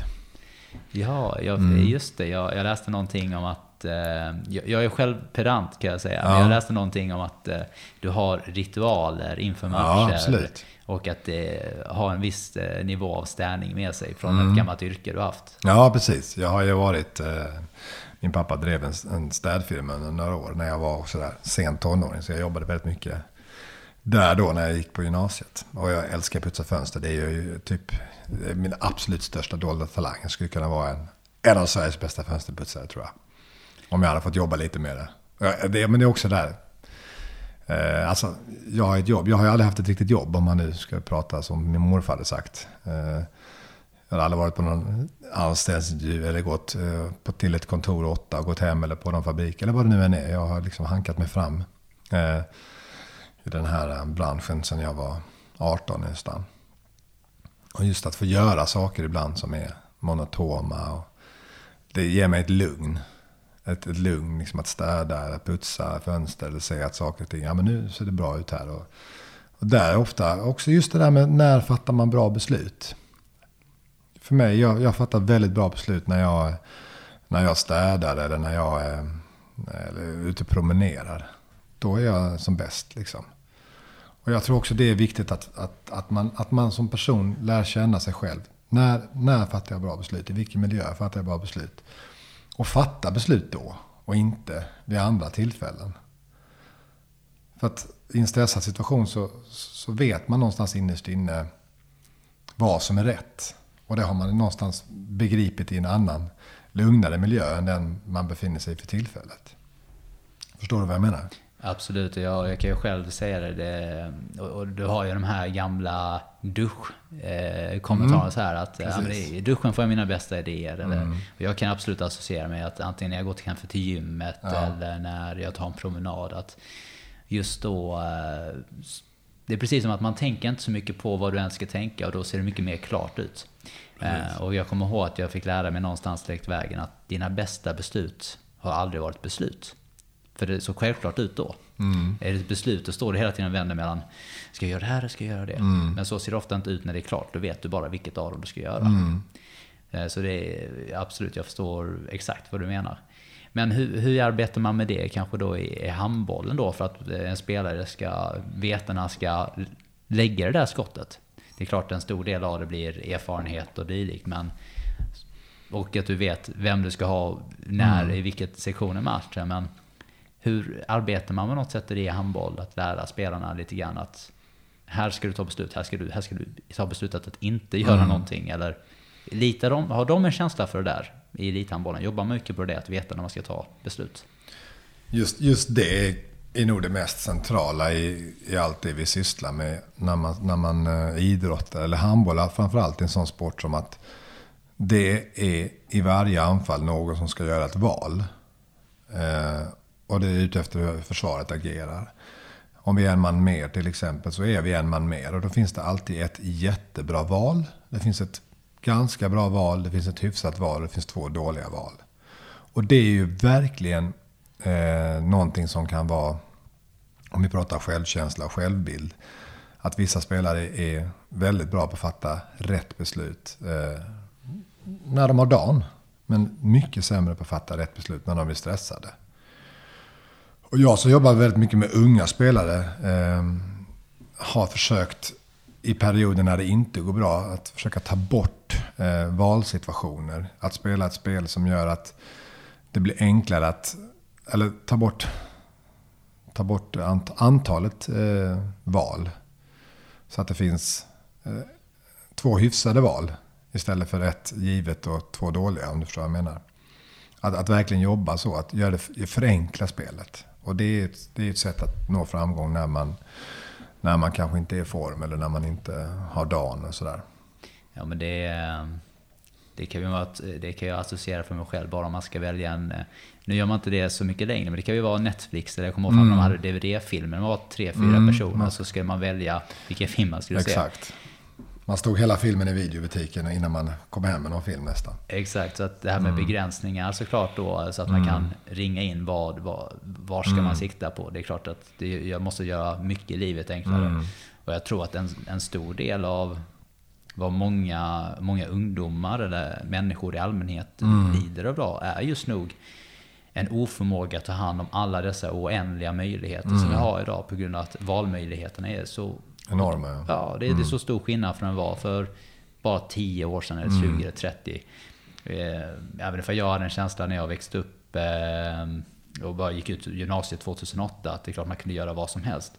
Ja, jag, mm. just det. Jag, jag, läste någonting om att, eh, jag, är själv pedant kan jag säga, ja. men jag läste någonting om att eh, du har ritualer inför matcher. Ja, och att det har en viss eh, nivå av städning med sig från mm. ett gammalt yrke du haft. Ja, precis. Jag har ju varit, min pappa drev en, en städfirma under några år när jag var sådär sent tonåring. Så jag jobbade väldigt mycket där då när jag gick på gymnasiet. Och jag älskar att putsa fönster. Det är ju typ min absolut största dolda talang. Jag skulle kunna vara en, en av Sveriges bästa fönsterputsare tror jag. Om jag hade fått jobba lite med det. det men det är också där. Eh, alltså, jag har ett jobb. Jag har ju aldrig haft ett riktigt jobb om man nu ska prata som min morfar hade sagt. Eh, jag har aldrig varit på någon anställningsintervju eller gått eh, på, till ett kontor åtta och gått hem eller på någon fabrik eller vad det nu än är. Jag har liksom hankat mig fram eh, i den här eh, branschen sedan jag var 18 nästan. Och just att få göra saker ibland som är monotoma. Och det ger mig ett lugn. Ett, ett lugn, liksom att städa, putsa fönster eller säga att saker och ting, ja men nu ser det bra ut här. Och, och där ofta, också just det där med när fattar man bra beslut. För mig, jag, jag fattar väldigt bra beslut när jag, när jag städar eller när jag är, eller är ute och promenerar. Då är jag som bäst liksom. Och jag tror också det är viktigt att, att, att, man, att man som person lär känna sig själv. När, när fattar jag bra beslut? I vilken miljö fattar jag bra beslut? Och fatta beslut då och inte vid andra tillfällen. För att i en stressad situation så, så vet man någonstans innerst inne vad som är rätt. Och det har man någonstans begripit i en annan lugnare miljö än den man befinner sig i för tillfället. Förstår du vad jag menar? Absolut, jag, jag kan ju själv säga det. det och, och, du har ju de här gamla duschkommentarerna eh, så här att ja, men i duschen får jag mina bästa idéer. Eller, mm. jag kan absolut associera mig att antingen när jag går till, kanske till gymmet ja. eller när jag tar en promenad. Att just då, eh, det är precis som att man tänker inte så mycket på vad du ens ska tänka och då ser det mycket mer klart ut. Eh, och jag kommer ihåg att jag fick lära mig någonstans direkt vägen att dina bästa beslut har aldrig varit beslut. För det såg självklart ut då. Mm. Är det ett beslut, då står det hela tiden och vänder mellan Ska jag göra det här eller ska jag göra det? Mm. Men så ser det ofta inte ut när det är klart. Då vet du bara vilket av dem du ska göra. Mm. Eh, så det är absolut, jag förstår exakt vad du menar. Men hur, hur arbetar man med det kanske då i, i handbollen då? För att en spelare ska veta när han ska lägga det där skottet. Det är klart en stor del av det blir erfarenhet och dylikt. Men och att du vet vem du ska ha när, mm. i vilket sektion i matchen. Men hur arbetar man med något sätt i handboll? Att lära spelarna lite grann att här ska du ta beslut, här ska du, här ska du ta beslutet att inte göra mm. någonting. Eller litar de, har de en känsla för det där i elithandbollen? Jobbar man mycket på det, att veta när man ska ta beslut? Just, just det är nog det mest centrala i, i allt det vi sysslar med när man, när man uh, idrottar, eller handboll, framförallt i en sån sport som att det är i varje anfall någon som ska göra ett val. Uh, och det är ute efter hur försvaret agerar. Om vi är en man mer till exempel så är vi en man mer. Och då finns det alltid ett jättebra val. Det finns ett ganska bra val, det finns ett hyfsat val och det finns två dåliga val. Och det är ju verkligen eh, någonting som kan vara, om vi pratar självkänsla och självbild, att vissa spelare är väldigt bra på att fatta rätt beslut eh, när de har dagen. Men mycket sämre på att fatta rätt beslut när de är stressade. Och jag som jobbar väldigt mycket med unga spelare eh, har försökt i perioder när det inte går bra att försöka ta bort eh, valsituationer. Att spela ett spel som gör att det blir enklare att, eller ta bort, ta bort ant, antalet eh, val. Så att det finns eh, två hyfsade val istället för ett givet och två dåliga om du förstår vad jag menar. Att, att verkligen jobba så, att göra det, förenkla spelet. Och det är, ett, det är ett sätt att nå framgång när man, när man kanske inte är i form eller när man inte har dagen och sådär. Ja men det, det, kan ju vara, det kan jag associera för mig själv bara om man ska välja en... Nu gör man inte det så mycket längre, men det kan ju vara Netflix. Eller jag kommer ihåg mm. när de hade DVD-filmer. Man var tre, fyra mm. personer. Så ska man välja vilken film man skulle Exakt. se. Man stod hela filmen i videobutiken innan man kom hem med någon film nästan. Exakt, så att det här med mm. begränsningar såklart då, så att man mm. kan ringa in vad, vad var ska mm. man sikta på. Det är klart att det, jag måste göra mycket i livet enklare. Mm. Och jag tror att en, en stor del av vad många, många ungdomar eller människor i allmänhet Mm. lider av idag är just nog en oförmåga att ta hand om alla dessa oändliga möjligheter som vi Mm. har idag på grund av att valmöjligheterna är så Enorma. Ja. Ja, det, det är så stor skillnad från den var för bara 10 år sedan, eller 20 eller 30. Eh, även för jag hade en känsla när jag växte upp eh, och bara gick ut gymnasiet 2008 att det är klart man kunde göra vad som helst.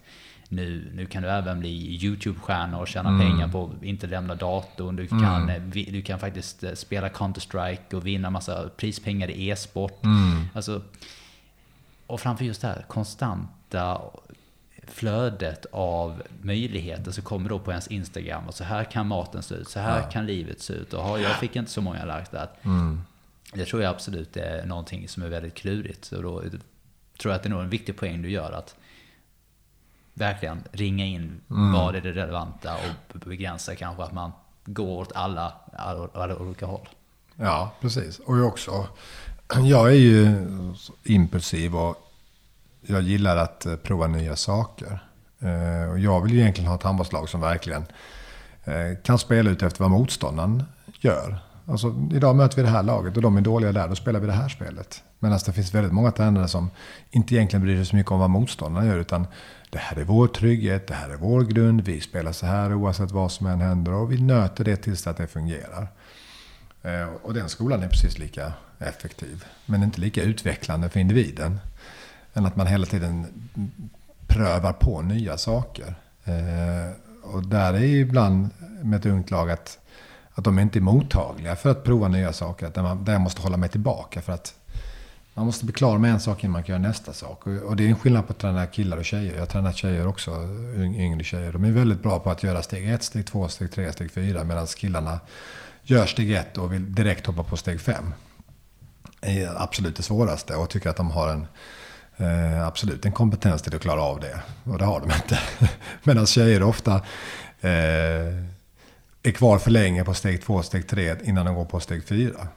Nu, nu kan du även bli YouTube-stjärna och tjäna pengar på att inte lämna datorn. Du kan, eh, vi- du kan faktiskt spela Counter-Strike och vinna massa prispengar i e-sport. Alltså, och framför just det här konstanta flödet av möjligheter som kommer då på ens Instagram. Och så här kan maten se ut, så här kan livet se ut. Och jag fick inte så många likes där. Det tror jag absolut är någonting som är väldigt klurigt. Och då tror jag att det är nog en viktig poäng du gör att verkligen ringa in vad är det relevanta och begränsa kanske att man går åt alla, alla, alla olika håll. Ja, precis. Och jag också. Jag är ju impulsiv och jag gillar att eh, prova nya saker. Eh, och jag vill ju egentligen ha ett handbollslag som verkligen eh, kan spela ut efter vad motståndaren gör. Alltså, idag möter vi det här laget och de är dåliga där, då spelar vi det här spelet. Medan det finns väldigt många tränare som inte egentligen bryr sig så mycket om vad motståndaren gör, utan det här är vår trygghet, det här är vår grund, vi spelar så här oavsett vad som än händer och vi nöter det tills att det fungerar. Och den skolan är precis lika effektiv. Men inte lika utvecklande för individen. Än att man hela tiden prövar på nya saker. Eh, Och där är ju ibland med ett ungt lag att, att de inte är mottagliga för att prova nya saker. Att där, man, där jag måste hålla mig tillbaka för att man måste bli klar med en sak innan man kan göra nästa sak. Och, och det är en skillnad på att träna killar och tjejer. Jag har tränat tjejer också, yngre tjejer. De är väldigt bra på att göra steg ett, steg två, steg tre, steg fyra. Medan killarna gör steg ett och vill direkt hoppa på steg fem. Det är absolut det svåraste och tycker att de har en eh, absolut en kompetens till att klara av det. Och det har de inte. (laughs) Medan tjejer ofta eh, är kvar för länge på steg två, steg tre innan de går på steg fyra.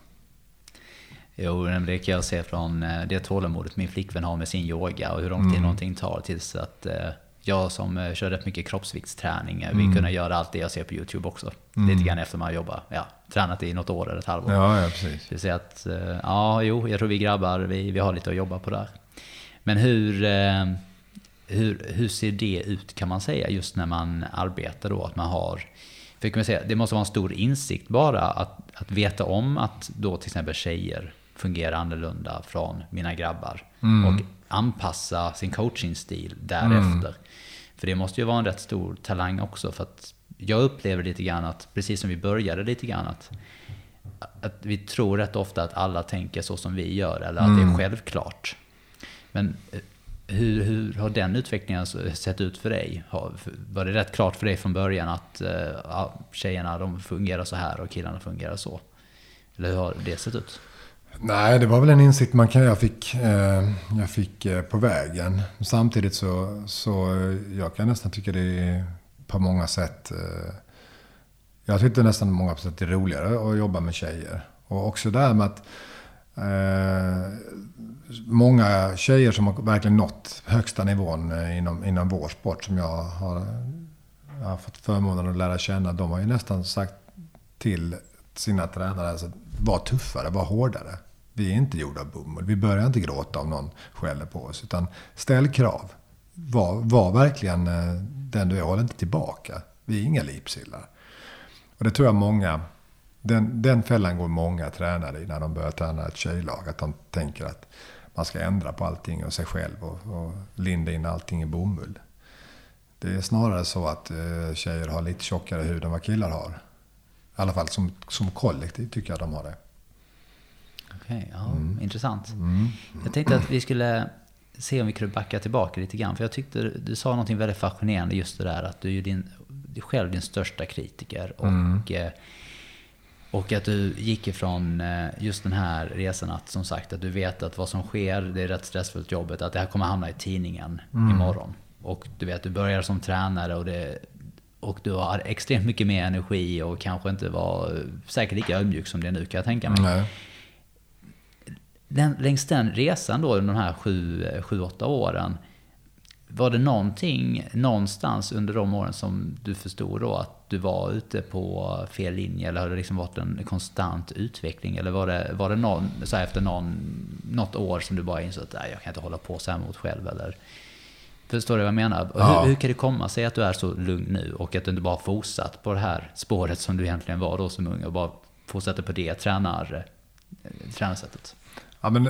Jo, det kan jag se från eh, det tålamodet min flickvän har med sin yoga och hur lång tid någonting tar tills att eh, jag som eh, kör rätt mycket kroppsviktsträning eh, vill kunna göra allt det jag ser på YouTube också. Lite grann efter man jobbar, ja, tränat i något år eller ett halvår. Ja, ja precis. Så jag säger att, ja, jo, jag tror vi grabbar, vi, vi har lite att jobba på där. Men hur, eh, hur, hur ser det ut kan man säga just när man arbetar då? Att man har, för kan man säga, det måste vara en stor insikt bara att, att veta om att då till exempel tjejer fungerar annorlunda från mina grabbar. Och anpassa sin coachingstil därefter. För det måste ju vara en rätt stor talang också. För att jag upplever lite grann att, precis som vi började lite grann, att att vi tror rätt ofta att alla tänker så som vi gör, eller att det är självklart. Men eh, hur, hur har den utvecklingen alltså sett ut för dig? Var det rätt klart för dig från början att eh, ja, tjejerna de fungerar så här och killarna fungerar så? Eller hur har det sett ut? Nej, det var väl en insikt man kan, jag fick, eh, jag fick eh, på vägen. Samtidigt så, så eh, jag kan nästan tycka det är på många sätt... Eh, jag tyckte nästan på många sätt det är roligare att jobba med tjejer. Och också det här med att eh, många tjejer som har verkligen nått högsta nivån eh, inom, inom vår sport som jag har, jag har fått förmånen att lära känna. De har ju nästan sagt till sina tränare, alltså, var tuffare, var hårdare. Vi är inte gjorda av bomull. Vi börjar inte gråta om någon skäller på oss. Utan ställ krav. Var, var verkligen eh, den du är. Håll inte tillbaka. Vi är inga lipsillar. Och det tror jag många, den, den fällan går många tränare i när de börjar träna ett tjejlag. Att de tänker att man ska ändra på allting och sig själv och, och linda in allting i bomull. Det är snarare så att eh, tjejer har lite tjockare hud än vad killar har. I alla fall som, som kollektiv tycker jag de har det. Okej, ja, intressant. Jag tänkte att vi skulle se om vi kunde backa tillbaka lite grann. För jag tyckte du sa någonting väldigt fascinerande just det där att du är din, själv din största kritiker. Och, eh, och att du gick ifrån eh, just den här resan att som sagt att du vet att vad som sker, det är rätt stressfullt jobbet, att det här kommer hamna i tidningen imorgon. Och du vet, du börjar som tränare och det och du har extremt mycket mer energi och kanske inte var säkert lika ödmjuk som det är nu kan jag tänka mig. Nej. Den, längs den resan då, de här sju, sju, åtta åren. Var det någonting någonstans under de åren som du förstod då att du var ute på fel linje? Eller har det liksom varit en konstant utveckling? Eller var det, var det någon, så efter någon, något år som du bara insåg att jag kan inte hålla på så här mot själv? Eller, förstår du vad jag menar? Ja. Hur, hur kan det komma sig att du är så lugn nu och att du inte bara fortsatt på det här spåret som du egentligen var då som ung och bara fortsätter på det tränar, eh, tränarsättet? Ja, men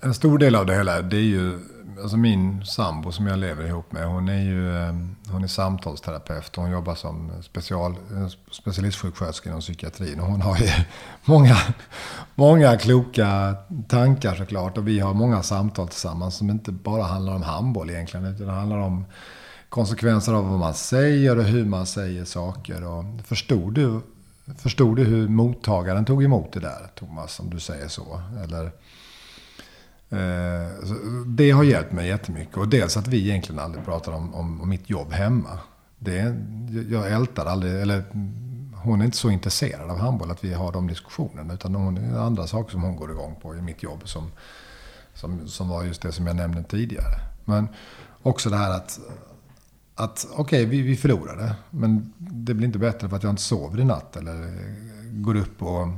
en stor del av det hela, det är ju... Alltså min sambo som jag lever ihop med, hon är ju eh, hon är samtalsterapeut. Hon jobbar som special, eh, specialistsjuksköterska inom psykiatrin. Och hon har ju (laughs) många, många kloka tankar såklart. Och vi har många samtal tillsammans som inte bara handlar om handboll egentligen. Utan det handlar om konsekvenser av vad man säger och hur man säger saker. Och förstod du, förstod du hur mottagaren tog emot det där, Thomas, om du säger så? Eller... Eh, det har hjälpt mig jättemycket. Och dels att vi egentligen aldrig pratar om, om, om mitt jobb hemma. Det, jag ältar aldrig, eller hon är inte så intresserad av handboll att vi har de diskussionerna. Utan hon det är andra saker som hon går igång på i mitt jobb. Som, som, som var just det som jag nämnde tidigare. Men också det här att, att okej, okay, vi, vi förlorade. Men det blir inte bättre för att jag inte sover i natt. Eller går upp och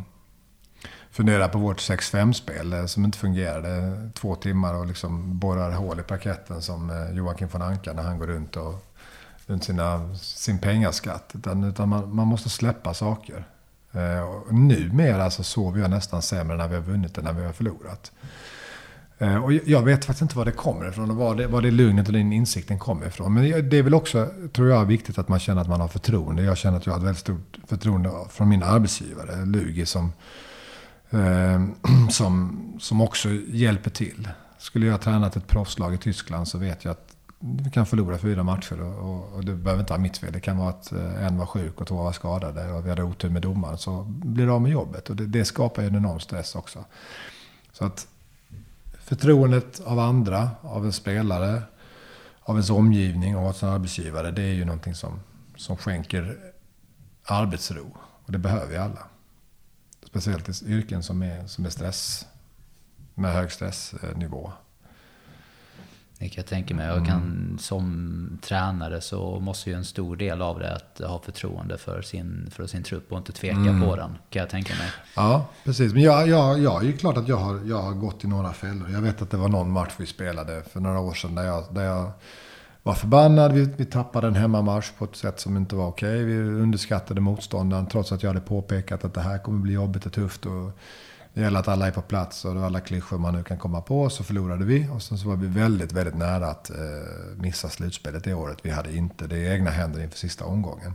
funderar på vårt 6-5-spel eh, som inte fungerade. Två timmar och liksom borrar hål i parketten som eh, Joakim von Anka när han går runt och runt sina, sin pengaskatt. Utan, utan man, man måste släppa saker. Eh, och numera så sover jag nästan sämre när vi har vunnit än när vi har förlorat. Eh, och jag vet faktiskt inte var det kommer ifrån och var det, var det lugnet och den insikten kommer ifrån. Men det är väl också, tror jag, viktigt att man känner att man har förtroende. Jag känner att jag har ett väldigt stort förtroende från min arbetsgivare, Lugi, som Ehm, (clears throat) som, som också hjälper till. Skulle jag ha tränat ett proffslag i Tyskland så vet jag att vi kan förlora fyra matcher. Och, och, och det behöver inte vara mitt fel. Det kan vara att eh, en var sjuk och två var skadade och vi hade otur med domaren. Så blir det av med jobbet. Och det, det skapar ju en enorm stress också. Så att förtroendet av andra, av en spelare, av ens omgivning och av sin arbetsgivare. Det är ju någonting som, som skänker arbetsro. Och det behöver vi alla. Speciellt i yrken som är, som är stress, med hög stressnivå. Det kan jag tänka mig. Och kan, som tränare så måste ju en stor del av det att ha förtroende för sin, för sin trupp och inte tveka mm. på den. Kan jag tänka mig. Ja, precis. Men jag, jag, jag är ju klart att jag har, jag har gått i några fällor. Jag vet att det var någon match vi spelade för några år sedan där jag, där jag var förbannad. Vi, vi tappade en hemmamarsch på ett sätt som inte var okej. Okay. Vi underskattade motståndaren trots att jag hade påpekat att det här kommer bli jobbigt och tufft. Och det gäller att alla är på plats och alla klyschor man nu kan komma på. Så förlorade vi och sen så var vi väldigt, väldigt nära att eh, missa slutspelet det året. Vi hade inte det i egna händer inför sista omgången.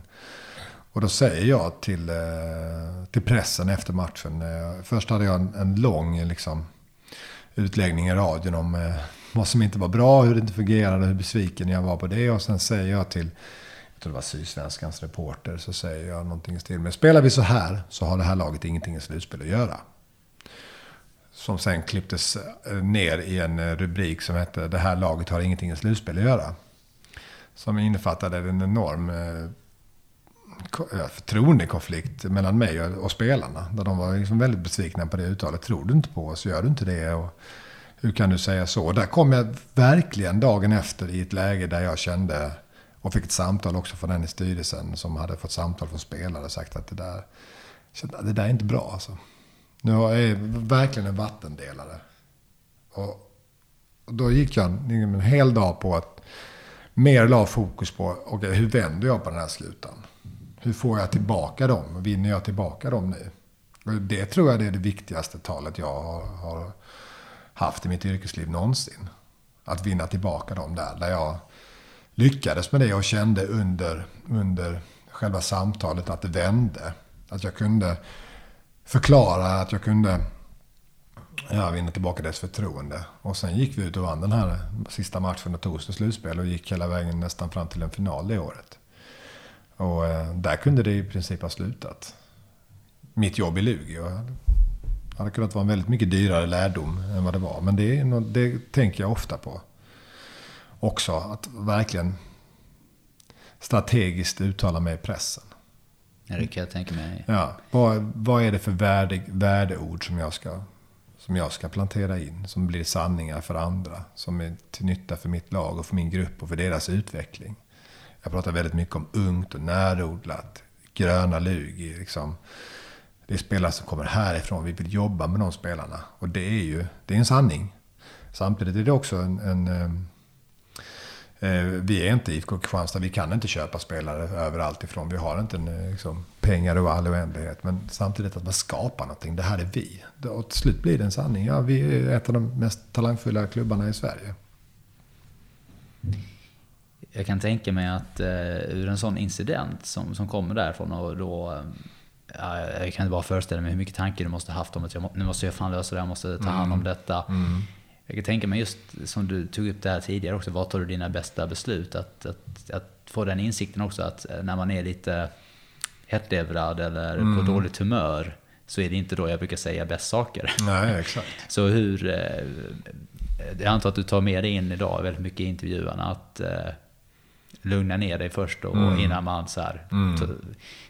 Och då säger jag till, eh, till pressen efter matchen. Eh, först hade jag en, en lång liksom, utläggning i radion om eh, vad som inte var bra, hur det inte fungerade, hur besviken jag var på det. Och sen säger jag till, jag tror det var Sydsvenskans reporter, så säger jag någonting i stil med Spelar vi så här så har det här laget ingenting i slutspel att göra. Som sen klipptes eh, ner i en eh, rubrik som hette Det här laget har ingenting i slutspel att göra. Som innefattade en enorm eh, förtroendekonflikt mellan mig och, spelarna. Där de var liksom väldigt besvikna på det uttalet. Tror du inte på oss, gör du inte det? Och hur kan du säga så? Och Där kom jag verkligen dagen efter i ett läge där jag kände, och fick ett samtal också från den i styrelsen som hade fått samtal från spelare och sagt att det där, det där är inte bra alltså. Nu är jag verkligen en vattendelare. Och, och då gick jag en, en hel dag på att mer la fokus på, okej okay, hur vänder jag på den här slutan? Hur får jag tillbaka dem? Vinner jag tillbaka dem nu? Och det tror jag det är det viktigaste talet jag har, har haft i mitt yrkesliv någonsin. Att vinna tillbaka dem där. Där jag lyckades med det och kände under, under själva samtalet att det vände. Att jag kunde förklara, att jag kunde ja, vinna tillbaka deras förtroende. Och sen gick vi ut och vann den här sista matchen och tog oss till slutspel och gick hela vägen nästan fram till en final det året. Och eh, där kunde det i princip ha slutat. Mitt jobb i Lugi. Det hade kunnat vara en väldigt mycket dyrare lärdom än vad det var. Men det, är det tänker jag ofta på. Också att verkligen strategiskt uttala mig i pressen. Ja, det kan jag tänka mig. Ja, vad, vad är det för värde, värdeord som jag ska, som jag ska plantera in, som blir sanningar för andra, som är till nytta för mitt lag och för min grupp och för deras utveckling. Jag pratar väldigt mycket om ungt och närodlat, gröna lug. Liksom. Det är spelare som kommer härifrån, vi vill jobba med de spelarna. Och det är ju det är en sanning. Samtidigt är det också en, en eh, eh vi är inte IFK Kristianstad, vi kan inte köpa spelare överallt ifrån. Vi har inte en, eh, liksom, pengar och all oändlighet. Men samtidigt att man skapar någonting, det här är vi. Och till slut blir det en sanning. Ja, vi är ett av de mest talangfulla klubbarna i Sverige. Jag kan tänka mig att eh, ur en sån incident som, som kommer därifrån och då eh, Ja, jag kan bara föreställa mig hur mycket tankar du måste ha haft om att jag, nu måste jag fan lösa det, jag måste ta hand om mm. detta. Mm. Jag kan tänka mig just som du tog upp det här tidigare också, var tar du dina bästa beslut? Att, att, att få den insikten också att eh, när man är lite hetlevrad eller mm. på dåligt humör så är det inte då jag brukar säga bäst saker. Nej, exakt. (laughs) så hur... Eh, jag antar att du tar med dig in idag väldigt mycket i intervjuerna att eh, lugna ner dig först och mm. innan man så här... Mm.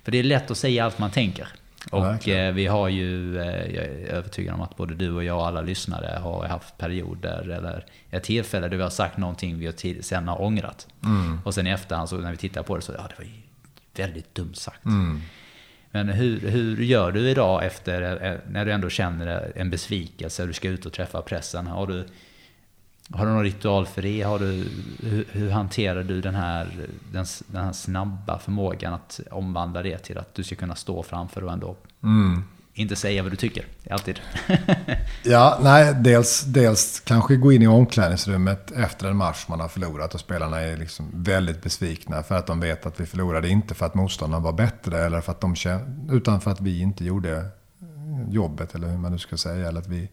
För det är lätt att säga allt man tänker. Och eh, vi har ju, eh, jag är övertygad om att både du och jag och alla lyssnare har haft perioder eller ett tillfälle där vi har sagt någonting vi har sen har ångrat. Mm. Och sen i efterhand så när vi tittar på det så, ja det var ju väldigt dumt sagt. Mm. Men hur, hur gör du idag efter, eh, när du ändå känner en besvikelse, du ska ut och träffa pressen? Har du har du någon ritual för det? Har du, hur, hur hanterar du den här, den, den, här snabba förmågan att omvandla det till att du ska kunna stå framför och ändå mm. inte säga vad du tycker? Alltid. (laughs) ja, nej, dels, dels kanske gå in i omklädningsrummet efter en match man har förlorat och spelarna är liksom väldigt besvikna för att de vet att vi förlorade. Inte för att motståndaren var bättre eller för att de utan för att vi inte gjorde jobbet eller hur man nu ska säga. Eller att vi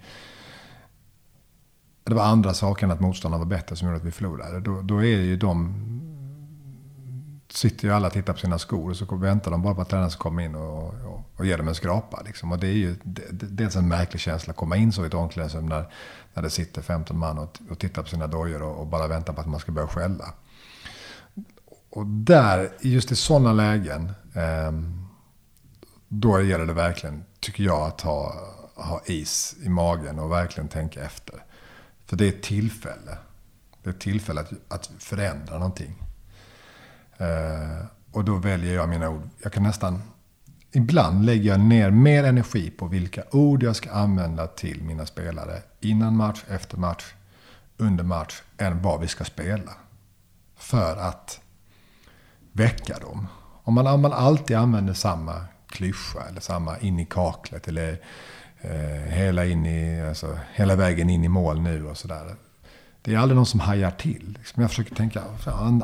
det var andra saker än att motståndarna var bättre som gjorde att vi förlorade. Då, då är ju de... Sitter ju alla och tittar på sina skor och så väntar de bara på att tränaren ska komma in och, och, och ge dem en skrapa. Liksom. Och det är ju det, dels en märklig känsla att komma in så i ett omklädningsrum när, när det sitter 15 man och, och tittar på sina dojor och, och, bara väntar på att man ska börja skälla. Och där, just i sådana lägen, eh, då gäller det verkligen, tycker jag, att ha, ha is i magen och verkligen tänka efter. För det är ett tillfälle. Det är ett tillfälle att, att förändra någonting. Eh, och då väljer jag mina ord. Jag kan nästan... Ibland lägger jag ner mer energi på vilka ord jag ska använda till mina spelare innan match, efter match, under match, än vad vi ska spela. För att väcka dem. Om man, om man alltid använder samma klyscha eller samma in i kaklet eller eh, hela, in i, alltså, hela vägen in i mål nu och sådär. Det är aldrig någon som hajar till. Liksom jag försöker tänka,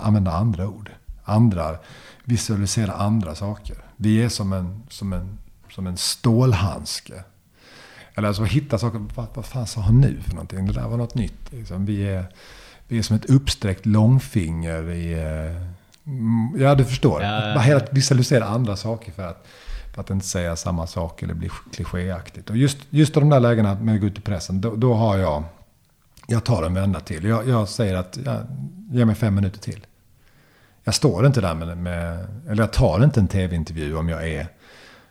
använda andra ord. Andra, visualisera andra saker. Vi är som en, som en, som en stålhandske. Eller alltså hitta saker, vad, vad fan sa han nu för någonting? Det där var något nytt. Liksom. Vi, är, vi är som ett uppsträckt långfinger i... Eh, ja, du förstår. Ja, ja. Bara visualisera andra saker för att för att inte säga samma sak eller bli klichéaktigt. Och just, just de där lägena med att gå ut i pressen, då, då har jag... Jag tar en vända till. Jag, jag säger att, jag ge mig fem minuter till. Jag står inte där med, med eller jag tar inte en tv-intervju om jag är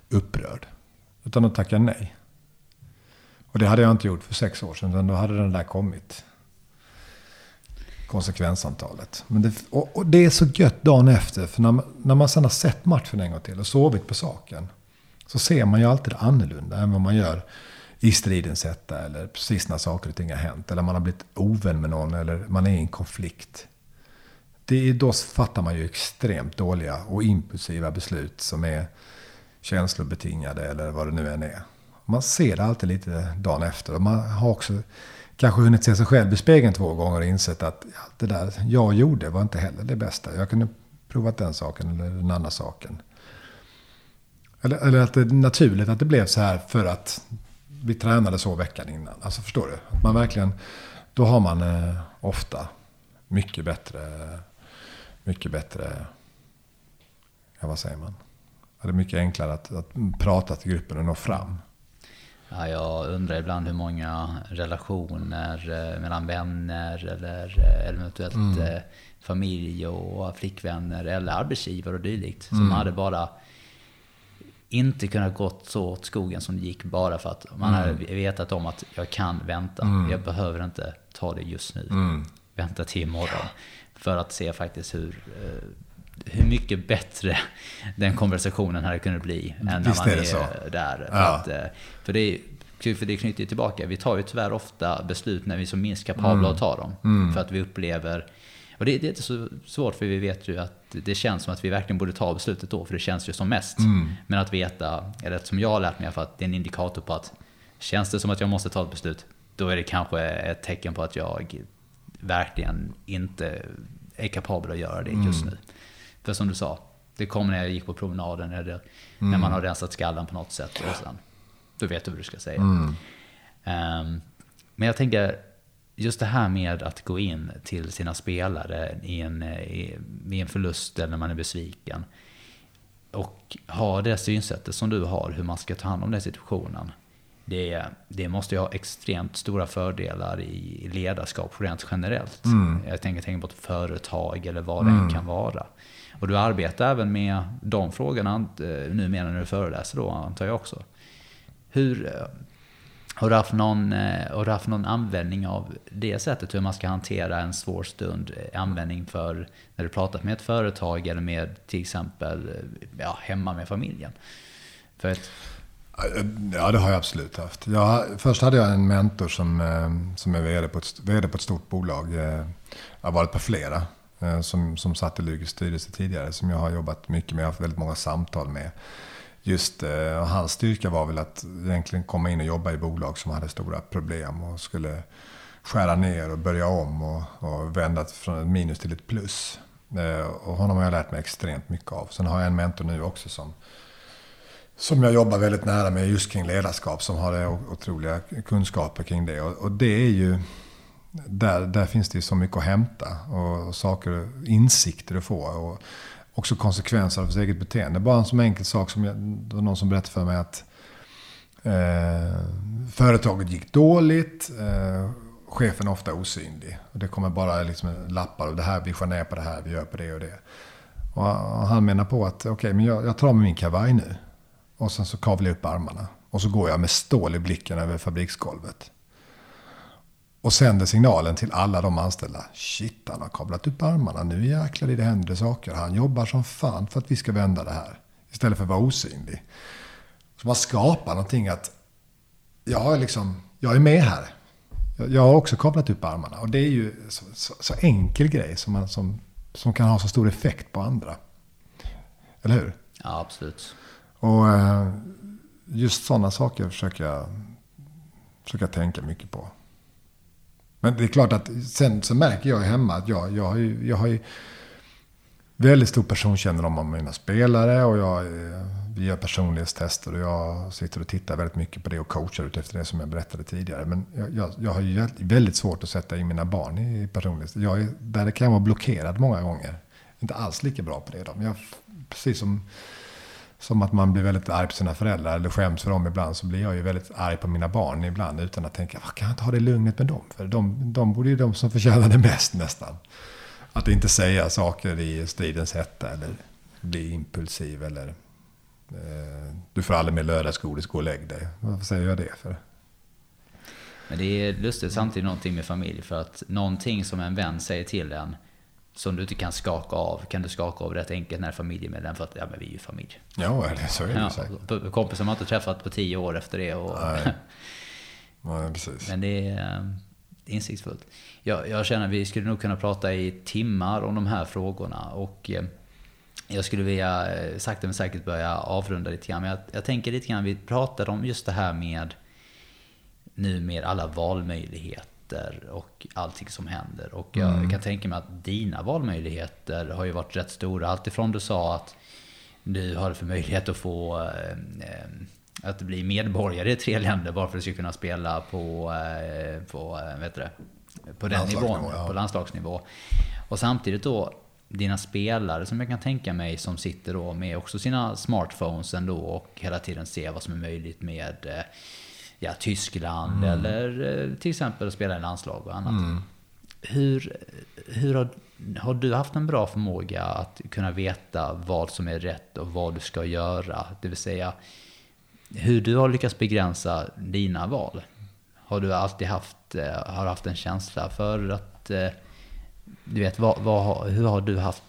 upprörd. Utan då tackar jag nej. Och det hade jag inte gjort för sex år sedan, utan då hade den där kommit. Konsekvenssamtalet. Men det, och, och, det är så gött dagen efter, för när man, när man sen har sett matchen en gång till och sovit på saken så ser man ju alltid annorlunda än vad man gör i stridens hetta eller precis när saker och ting har hänt. Eller man har blivit ovän med någon eller man är i en konflikt. Det är, då fattar man ju extremt dåliga och impulsiva beslut som är känslobetingade eller vad det nu än är. Man ser det alltid lite dagen efter. Och man har också kanske hunnit se sig själv i spegeln två gånger och insett att ja, det där jag gjorde var inte heller det bästa. Jag kunde provat den saken eller den andra saken. Eller, eller att det är naturligt att det blev så här för att vi tränade så veckan innan. Alltså förstår du? Att man verkligen, då har man eh, ofta mycket bättre, mycket bättre, ja vad säger man? Det är mycket enklare att, att prata till gruppen och nå fram. Ja, jag undrar ibland hur många relationer eh, mellan vänner eller eh, eventuellt mm. Eh, familj och flickvänner eller arbetsgivare och dylikt som mm. hade bara inte kunnat gått så åt skogen som det gick bara för att man Mm. hade vetat om att jag kan vänta. Jag behöver inte ta det just nu. Mm. Vänta till imorgon. För att se faktiskt hur, eh, hur mycket bättre (laughs) den konversationen hade kunnat bli än när Visst man är är, där. För, Ja. att, eh, för, det är, för det knyter ju tillbaka. Vi tar ju tyvärr ofta beslut när vi är som minst kapabla att ta dem. För att vi upplever och det, det är inte så svårt för vi vet ju att det känns som att vi verkligen borde ta beslutet då, för det känns ju som mest. Men att veta, eller som jag har lärt mig fall, att det är en indikator på att känns det som att jag måste ta ett beslut, då är det kanske ett tecken på att jag verkligen inte är kapabel att göra det just nu. För som du sa, det kommer när jag gick på promenaden eller när man har rensat skallen på något sätt. Och sen, då vet du vad du ska säga. Ehm, men jag tänker, just det här med att gå in till sina spelare i en, i, i en förlust eller när man är besviken. Och ha det synsättet som du har, hur man ska ta hand om den situationen. Det, det måste ju ha extremt stora fördelar i ledarskap rent generellt. Jag tänker, tänker på ett företag eller vad det än kan vara. Och du arbetar även med de frågorna eh, numera när du föreläser då, antar jag också. Hur, eh, har du, haft någon, eh, har du haft någon användning av det sättet hur man ska hantera en svår stund? Användning för när du pratat med ett företag eller med till exempel ja, hemma med familjen? För att, Ja, det har jag absolut haft. Jag, först hade jag en mentor som, som är vd på, ett, vd på ett stort bolag. Jag har varit på flera. Eh, som, som satt i Lugis styrelse tidigare. Som jag har jobbat mycket med. Jag har haft väldigt många samtal med. Just eh, och hans styrka var väl att egentligen komma in och jobba i bolag som hade stora problem. Och skulle skära ner och börja om. Och, och vända från ett minus till ett plus. Eh, Och honom har jag lärt mig extremt mycket av. Sen har jag en mentor nu också som som jag jobbar väldigt nära med just kring ledarskap. Som har eh, otroliga kunskaper kring det. Och, och det är ju... Där, där finns det ju så mycket att hämta. Och, saker, insikter att få. Och också konsekvenser av sitt eget beteende. Bara en sån enkel sak som jag, det var någon som berättade för mig att eh, företaget gick dåligt. Eh, chefen är ofta osynlig. Och det kommer bara liksom lappar och det här, vi skär ner på det här, vi gör på det och det. Och han menar på att okej, men jag, jag tar med min kavaj nu. Och sen så kavlar jag upp armarna. Och så går jag med stål i blicken över fabriksgolvet. Och sänder signalen till alla de anställda. Shit, han har kavlat upp armarna. Nu jäklar i det händer saker. Han jobbar som fan för att vi ska vända det här. Istället för att vara osynlig. Så man skapar någonting att jag är, liksom, jag är med här. Jag, jag har också kavlat upp armarna. Och det är ju så, så, så enkel grej som, man, som, som kan ha så stor effekt på andra. Eller hur? ja, absolut. Och eh, just sådana saker försöker jag, försöker jag tänka mycket på. Men det är klart att sen så märker jag hemma att jag, jag, har, ju, jag har ju väldigt stor personkännedom om mina spelare. Och jag, eh, vi gör personlighetstester och jag sitter och tittar väldigt mycket på det och coachar utefter det som jag berättade tidigare. Men jag, jag, jag har ju väldigt svårt att sätta in mina barn i personlighet. Jag är, där kan jag vara blockerad många gånger. Inte alls lika bra på det. Då. Men jag, precis som som att man blir väldigt arg på sina föräldrar eller skäms för dem ibland. Så blir jag ju väldigt arg på mina barn ibland. Utan att tänka, vad kan jag inte ha det lugnet med dem? För de, de borde ju de som förtjänar det mest nästan. Att inte säga saker i stridens hetta. Eller bli impulsiv. Eller eh, du får aldrig mer lördagsgodis, gå och lägg dig. Varför säger jag det för? Men det är lustigt samtidigt någonting med familj. För att någonting som en vän säger till en, som du inte kan skaka av, kan du skaka av rätt enkelt när familjemedlem. För att, ja men vi är ju familj. Ja, så är det ju Ja, säkert. kompisar man inte träffat på tio år efter det. Och, Nej. (laughs) Ja, precis. Men det är eh, insiktsfullt. Jag, jag känner att vi skulle nog kunna prata i timmar om de här frågorna. Och eh, jag skulle vilja eh, sakta men säkert börja avrunda lite grann. Men jag, jag tänker lite grann, vi pratade om just det här med nu med alla valmöjligheter och allting som händer. Och jag kan tänka mig att dina valmöjligheter har ju varit rätt stora. Alltifrån du sa att du har för möjlighet att få eh, att bli medborgare i tre länder bara för att du ska kunna spela på, eh, på, eh, vet det, på den nivån, ja. på landslagsnivå. Och samtidigt då dina spelare som jag kan tänka mig som sitter då med också sina smartphones ändå och hela tiden ser vad som är möjligt med eh, ja, Tyskland Mm. eller eh, till exempel spela i landslag och annat. Hur, hur har, har du haft en bra förmåga att kunna veta vad som är rätt och vad du ska göra? Det vill säga hur du har lyckats begränsa dina val. Har du alltid haft, eh, har haft en känsla för att, eh, du vet, vad, vad, hur har du haft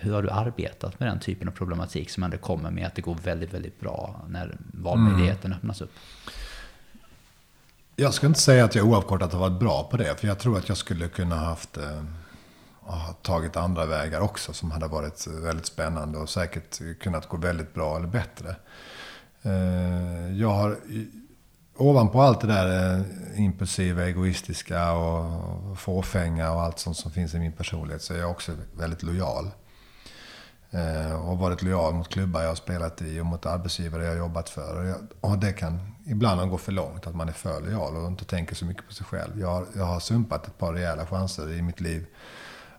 hur har du arbetat med den typen av problematik som ändå kommer med att det går väldigt, väldigt bra när valmöjligheten mm. öppnas upp? Jag skulle inte säga att jag oavkortat har varit bra på det. För jag tror att jag skulle kunna haft eh, ha tagit andra vägar också som hade varit väldigt spännande och säkert kunnat gå väldigt bra eller bättre. Eh, jag har ovanpå allt det där eh, impulsiva, egoistiska och fåfänga och allt sånt som finns i min personlighet så är jag också väldigt lojal. Och varit lojal mot klubbar jag har spelat i och mot arbetsgivare jag har jobbat för. Och det kan ibland gå för långt, att man är för lojal och inte tänker så mycket på sig själv. Jag, har, jag har sumpat ett par rejäla chanser i mitt liv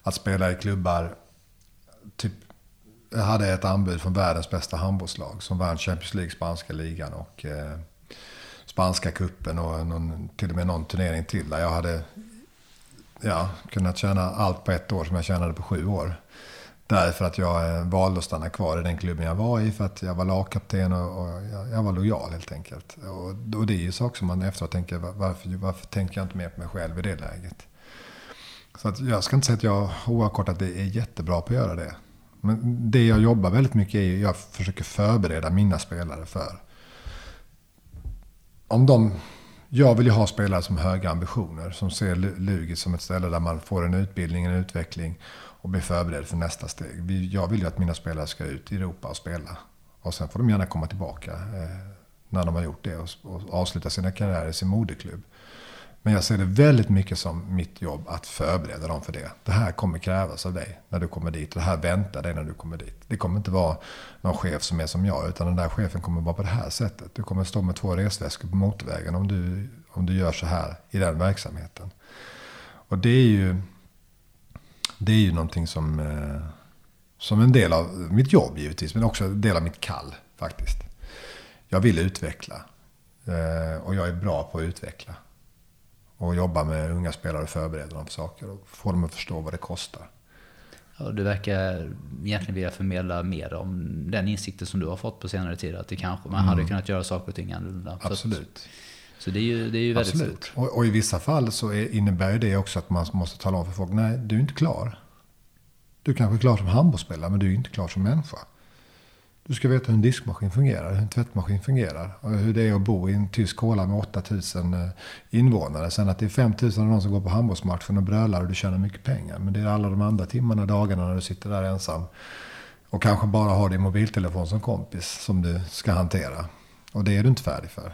att spela i klubbar. Typ, jag hade ett anbud från världens bästa handbollslag som vann Champions League, spanska ligan och eh, spanska kuppen och någon, till och med någon turnering till. Där jag hade ja, kunnat tjäna allt på ett år som jag tjänade på sju år. Därför att jag eh, valde att stanna kvar i den klubben jag var i. För att jag var lagkapten och, och jag, jag, var lojal helt enkelt. Och, och det är ju saker som man efteråt tänker, varför, varför tänker jag inte mer på mig själv i det läget? Så att jag ska inte säga att jag oavkortat är jättebra på att göra det. Men det jag jobbar väldigt mycket är jag försöker förbereda mina spelare för. Om de, jag vill ju ha spelare som har höga ambitioner. Som ser Lugi som ett ställe där man får en utbildning, en utveckling och bli förberedd för nästa steg. Jag vill ju att mina spelare ska ut i Europa och spela. Och sen får de gärna komma tillbaka eh, när de har gjort det och, avsluta sina karriärer i sin moderklubb. Men jag ser det väldigt mycket som mitt jobb att förbereda dem för det. Det här kommer krävas av dig när du kommer dit. Det här väntar dig när du kommer dit. Det kommer inte vara någon chef som är som jag. Utan den där chefen kommer vara på det här sättet. Du kommer stå med två resväskor på motorvägen om du, om du gör så här i den verksamheten. Och det är ju det är ju någonting som, eh, som en del av mitt jobb givetvis, men också en del av mitt kall faktiskt. Jag vill utveckla. Eh, och jag är bra på att utveckla. Och jobba med unga spelare och förbereda dem för saker och få dem att förstå vad det kostar. Ja, du verkar egentligen vilja förmedla mer om den insikten som du har fått på senare tid. Att det kanske, man mm. hade kunnat göra saker och ting annorlunda. Absolut. Så det är ju, det är ju väldigt Absolut. stort. Och, och, i vissa fall så är, innebär det också att man måste tala om för folk, nej du är inte klar. Du kanske är klar som handbollsspelare, men du är inte klar som människa. Du ska veta hur en diskmaskin fungerar, hur en tvättmaskin fungerar. Och hur det är att bo i en tysk håla med 8000 eh, invånare. Sen att det är 5000 av de som går på handbollsmatchen och brölar och du tjänar mycket pengar. Men det är alla de andra timmarna, dagarna när du sitter där ensam. Och kanske bara har din mobiltelefon som kompis som du ska hantera. Och det är du inte färdig för.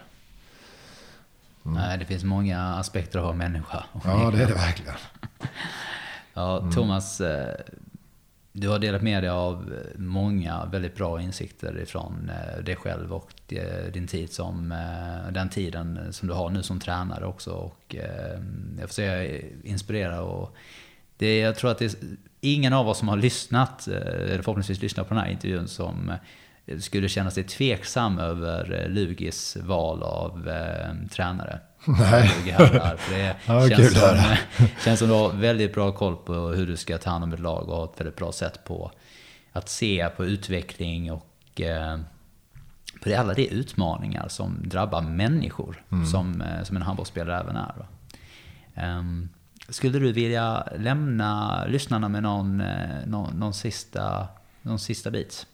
Mm. Nej, det finns många aspekter av att vara människa. Ja, det är det verkligen. (laughs) ja, mm. Thomas, eh, du har delat med dig av många väldigt bra insikter ifrån eh, dig själv och din tid som, eh, den tiden som du har nu som tränare också. Och jag får säga inspirera och det, jag tror att det är ingen av oss som har lyssnat, eller förhoppningsvis lyssnat på den här intervjun som skulle känna sig tveksam över eh, Lugis val av eh, tränare. Nej. För det (laughs) ja, känns, som, (laughs) känns som du har väldigt bra koll på hur du ska ta hand om ett lag och har ett väldigt bra sätt på att se på utveckling och eh, på det, alla de utmaningar som drabbar människor mm. som, eh, som en handbollsspelare även är. Um, skulle du vilja lämna lyssnarna med någon, eh, någon, någon, sista, någon sista bit?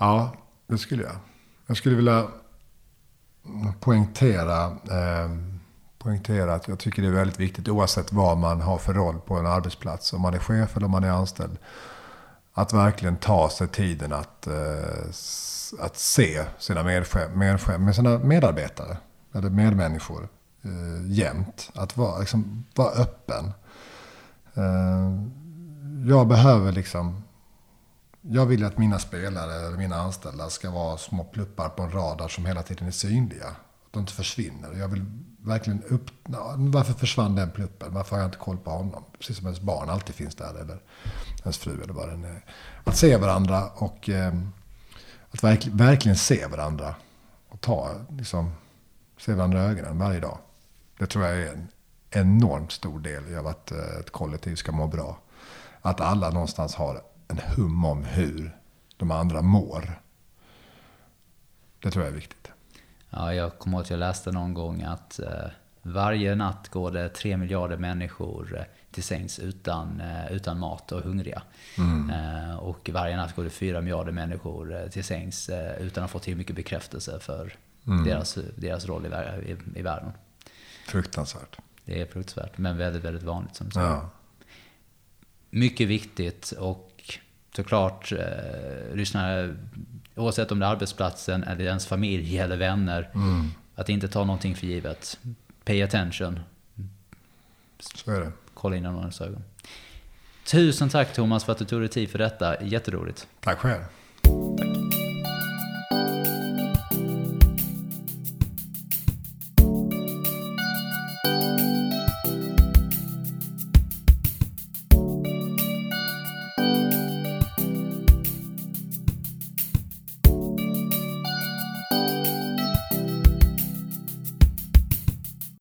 Ja, det skulle jag. Jag skulle vilja poängtera, eh, poängtera att jag tycker det är väldigt viktigt oavsett vad man har för roll på en arbetsplats. Om man är chef eller om man är anställd. Att verkligen ta sig tiden att, eh, att se sina, med, med sina medarbetare eller medmänniskor eh, jämt. Att vara, liksom, vara öppen. Eh, jag behöver liksom jag vill att mina spelare eller mina anställda ska vara små pluppar på en radar som hela tiden är synliga. Att de inte försvinner. Jag vill verkligen upp... Varför försvann den pluppen? Varför har jag inte koll på honom? Precis som ens barn alltid finns där. Eller ens fru eller vad den är. Att se varandra och eh, att verk, verkligen se varandra. Och ta, liksom, se varandra i ögonen varje dag. Det tror jag är en enormt stor del av att eh, ett kollektiv ska må bra. Att alla någonstans har en hum om hur de andra mår. Det tror jag är viktigt. Ja, jag kommer ihåg att jag läste någon gång att eh, varje natt går det tre miljarder människor eh, till sängs utan, eh, utan mat och hungriga. Mm. Och varje natt går det fyra miljarder människor till sängs utan att få till mycket bekräftelse för Mm. deras, deras roll i, i, i världen. Fruktansvärt. Det är fruktansvärt, men väldigt, väldigt vanligt som du säger. Ja. Mycket viktigt och såklart eh, lyssnare, oavsett om det är arbetsplatsen eller ens familj eller vänner, Mm. att inte ta någonting för givet. Pay attention. Så är det. Kolla in någons ögon. Tusen tack Thomas för att du tog dig tid för detta. Jätteroligt. Tack själv.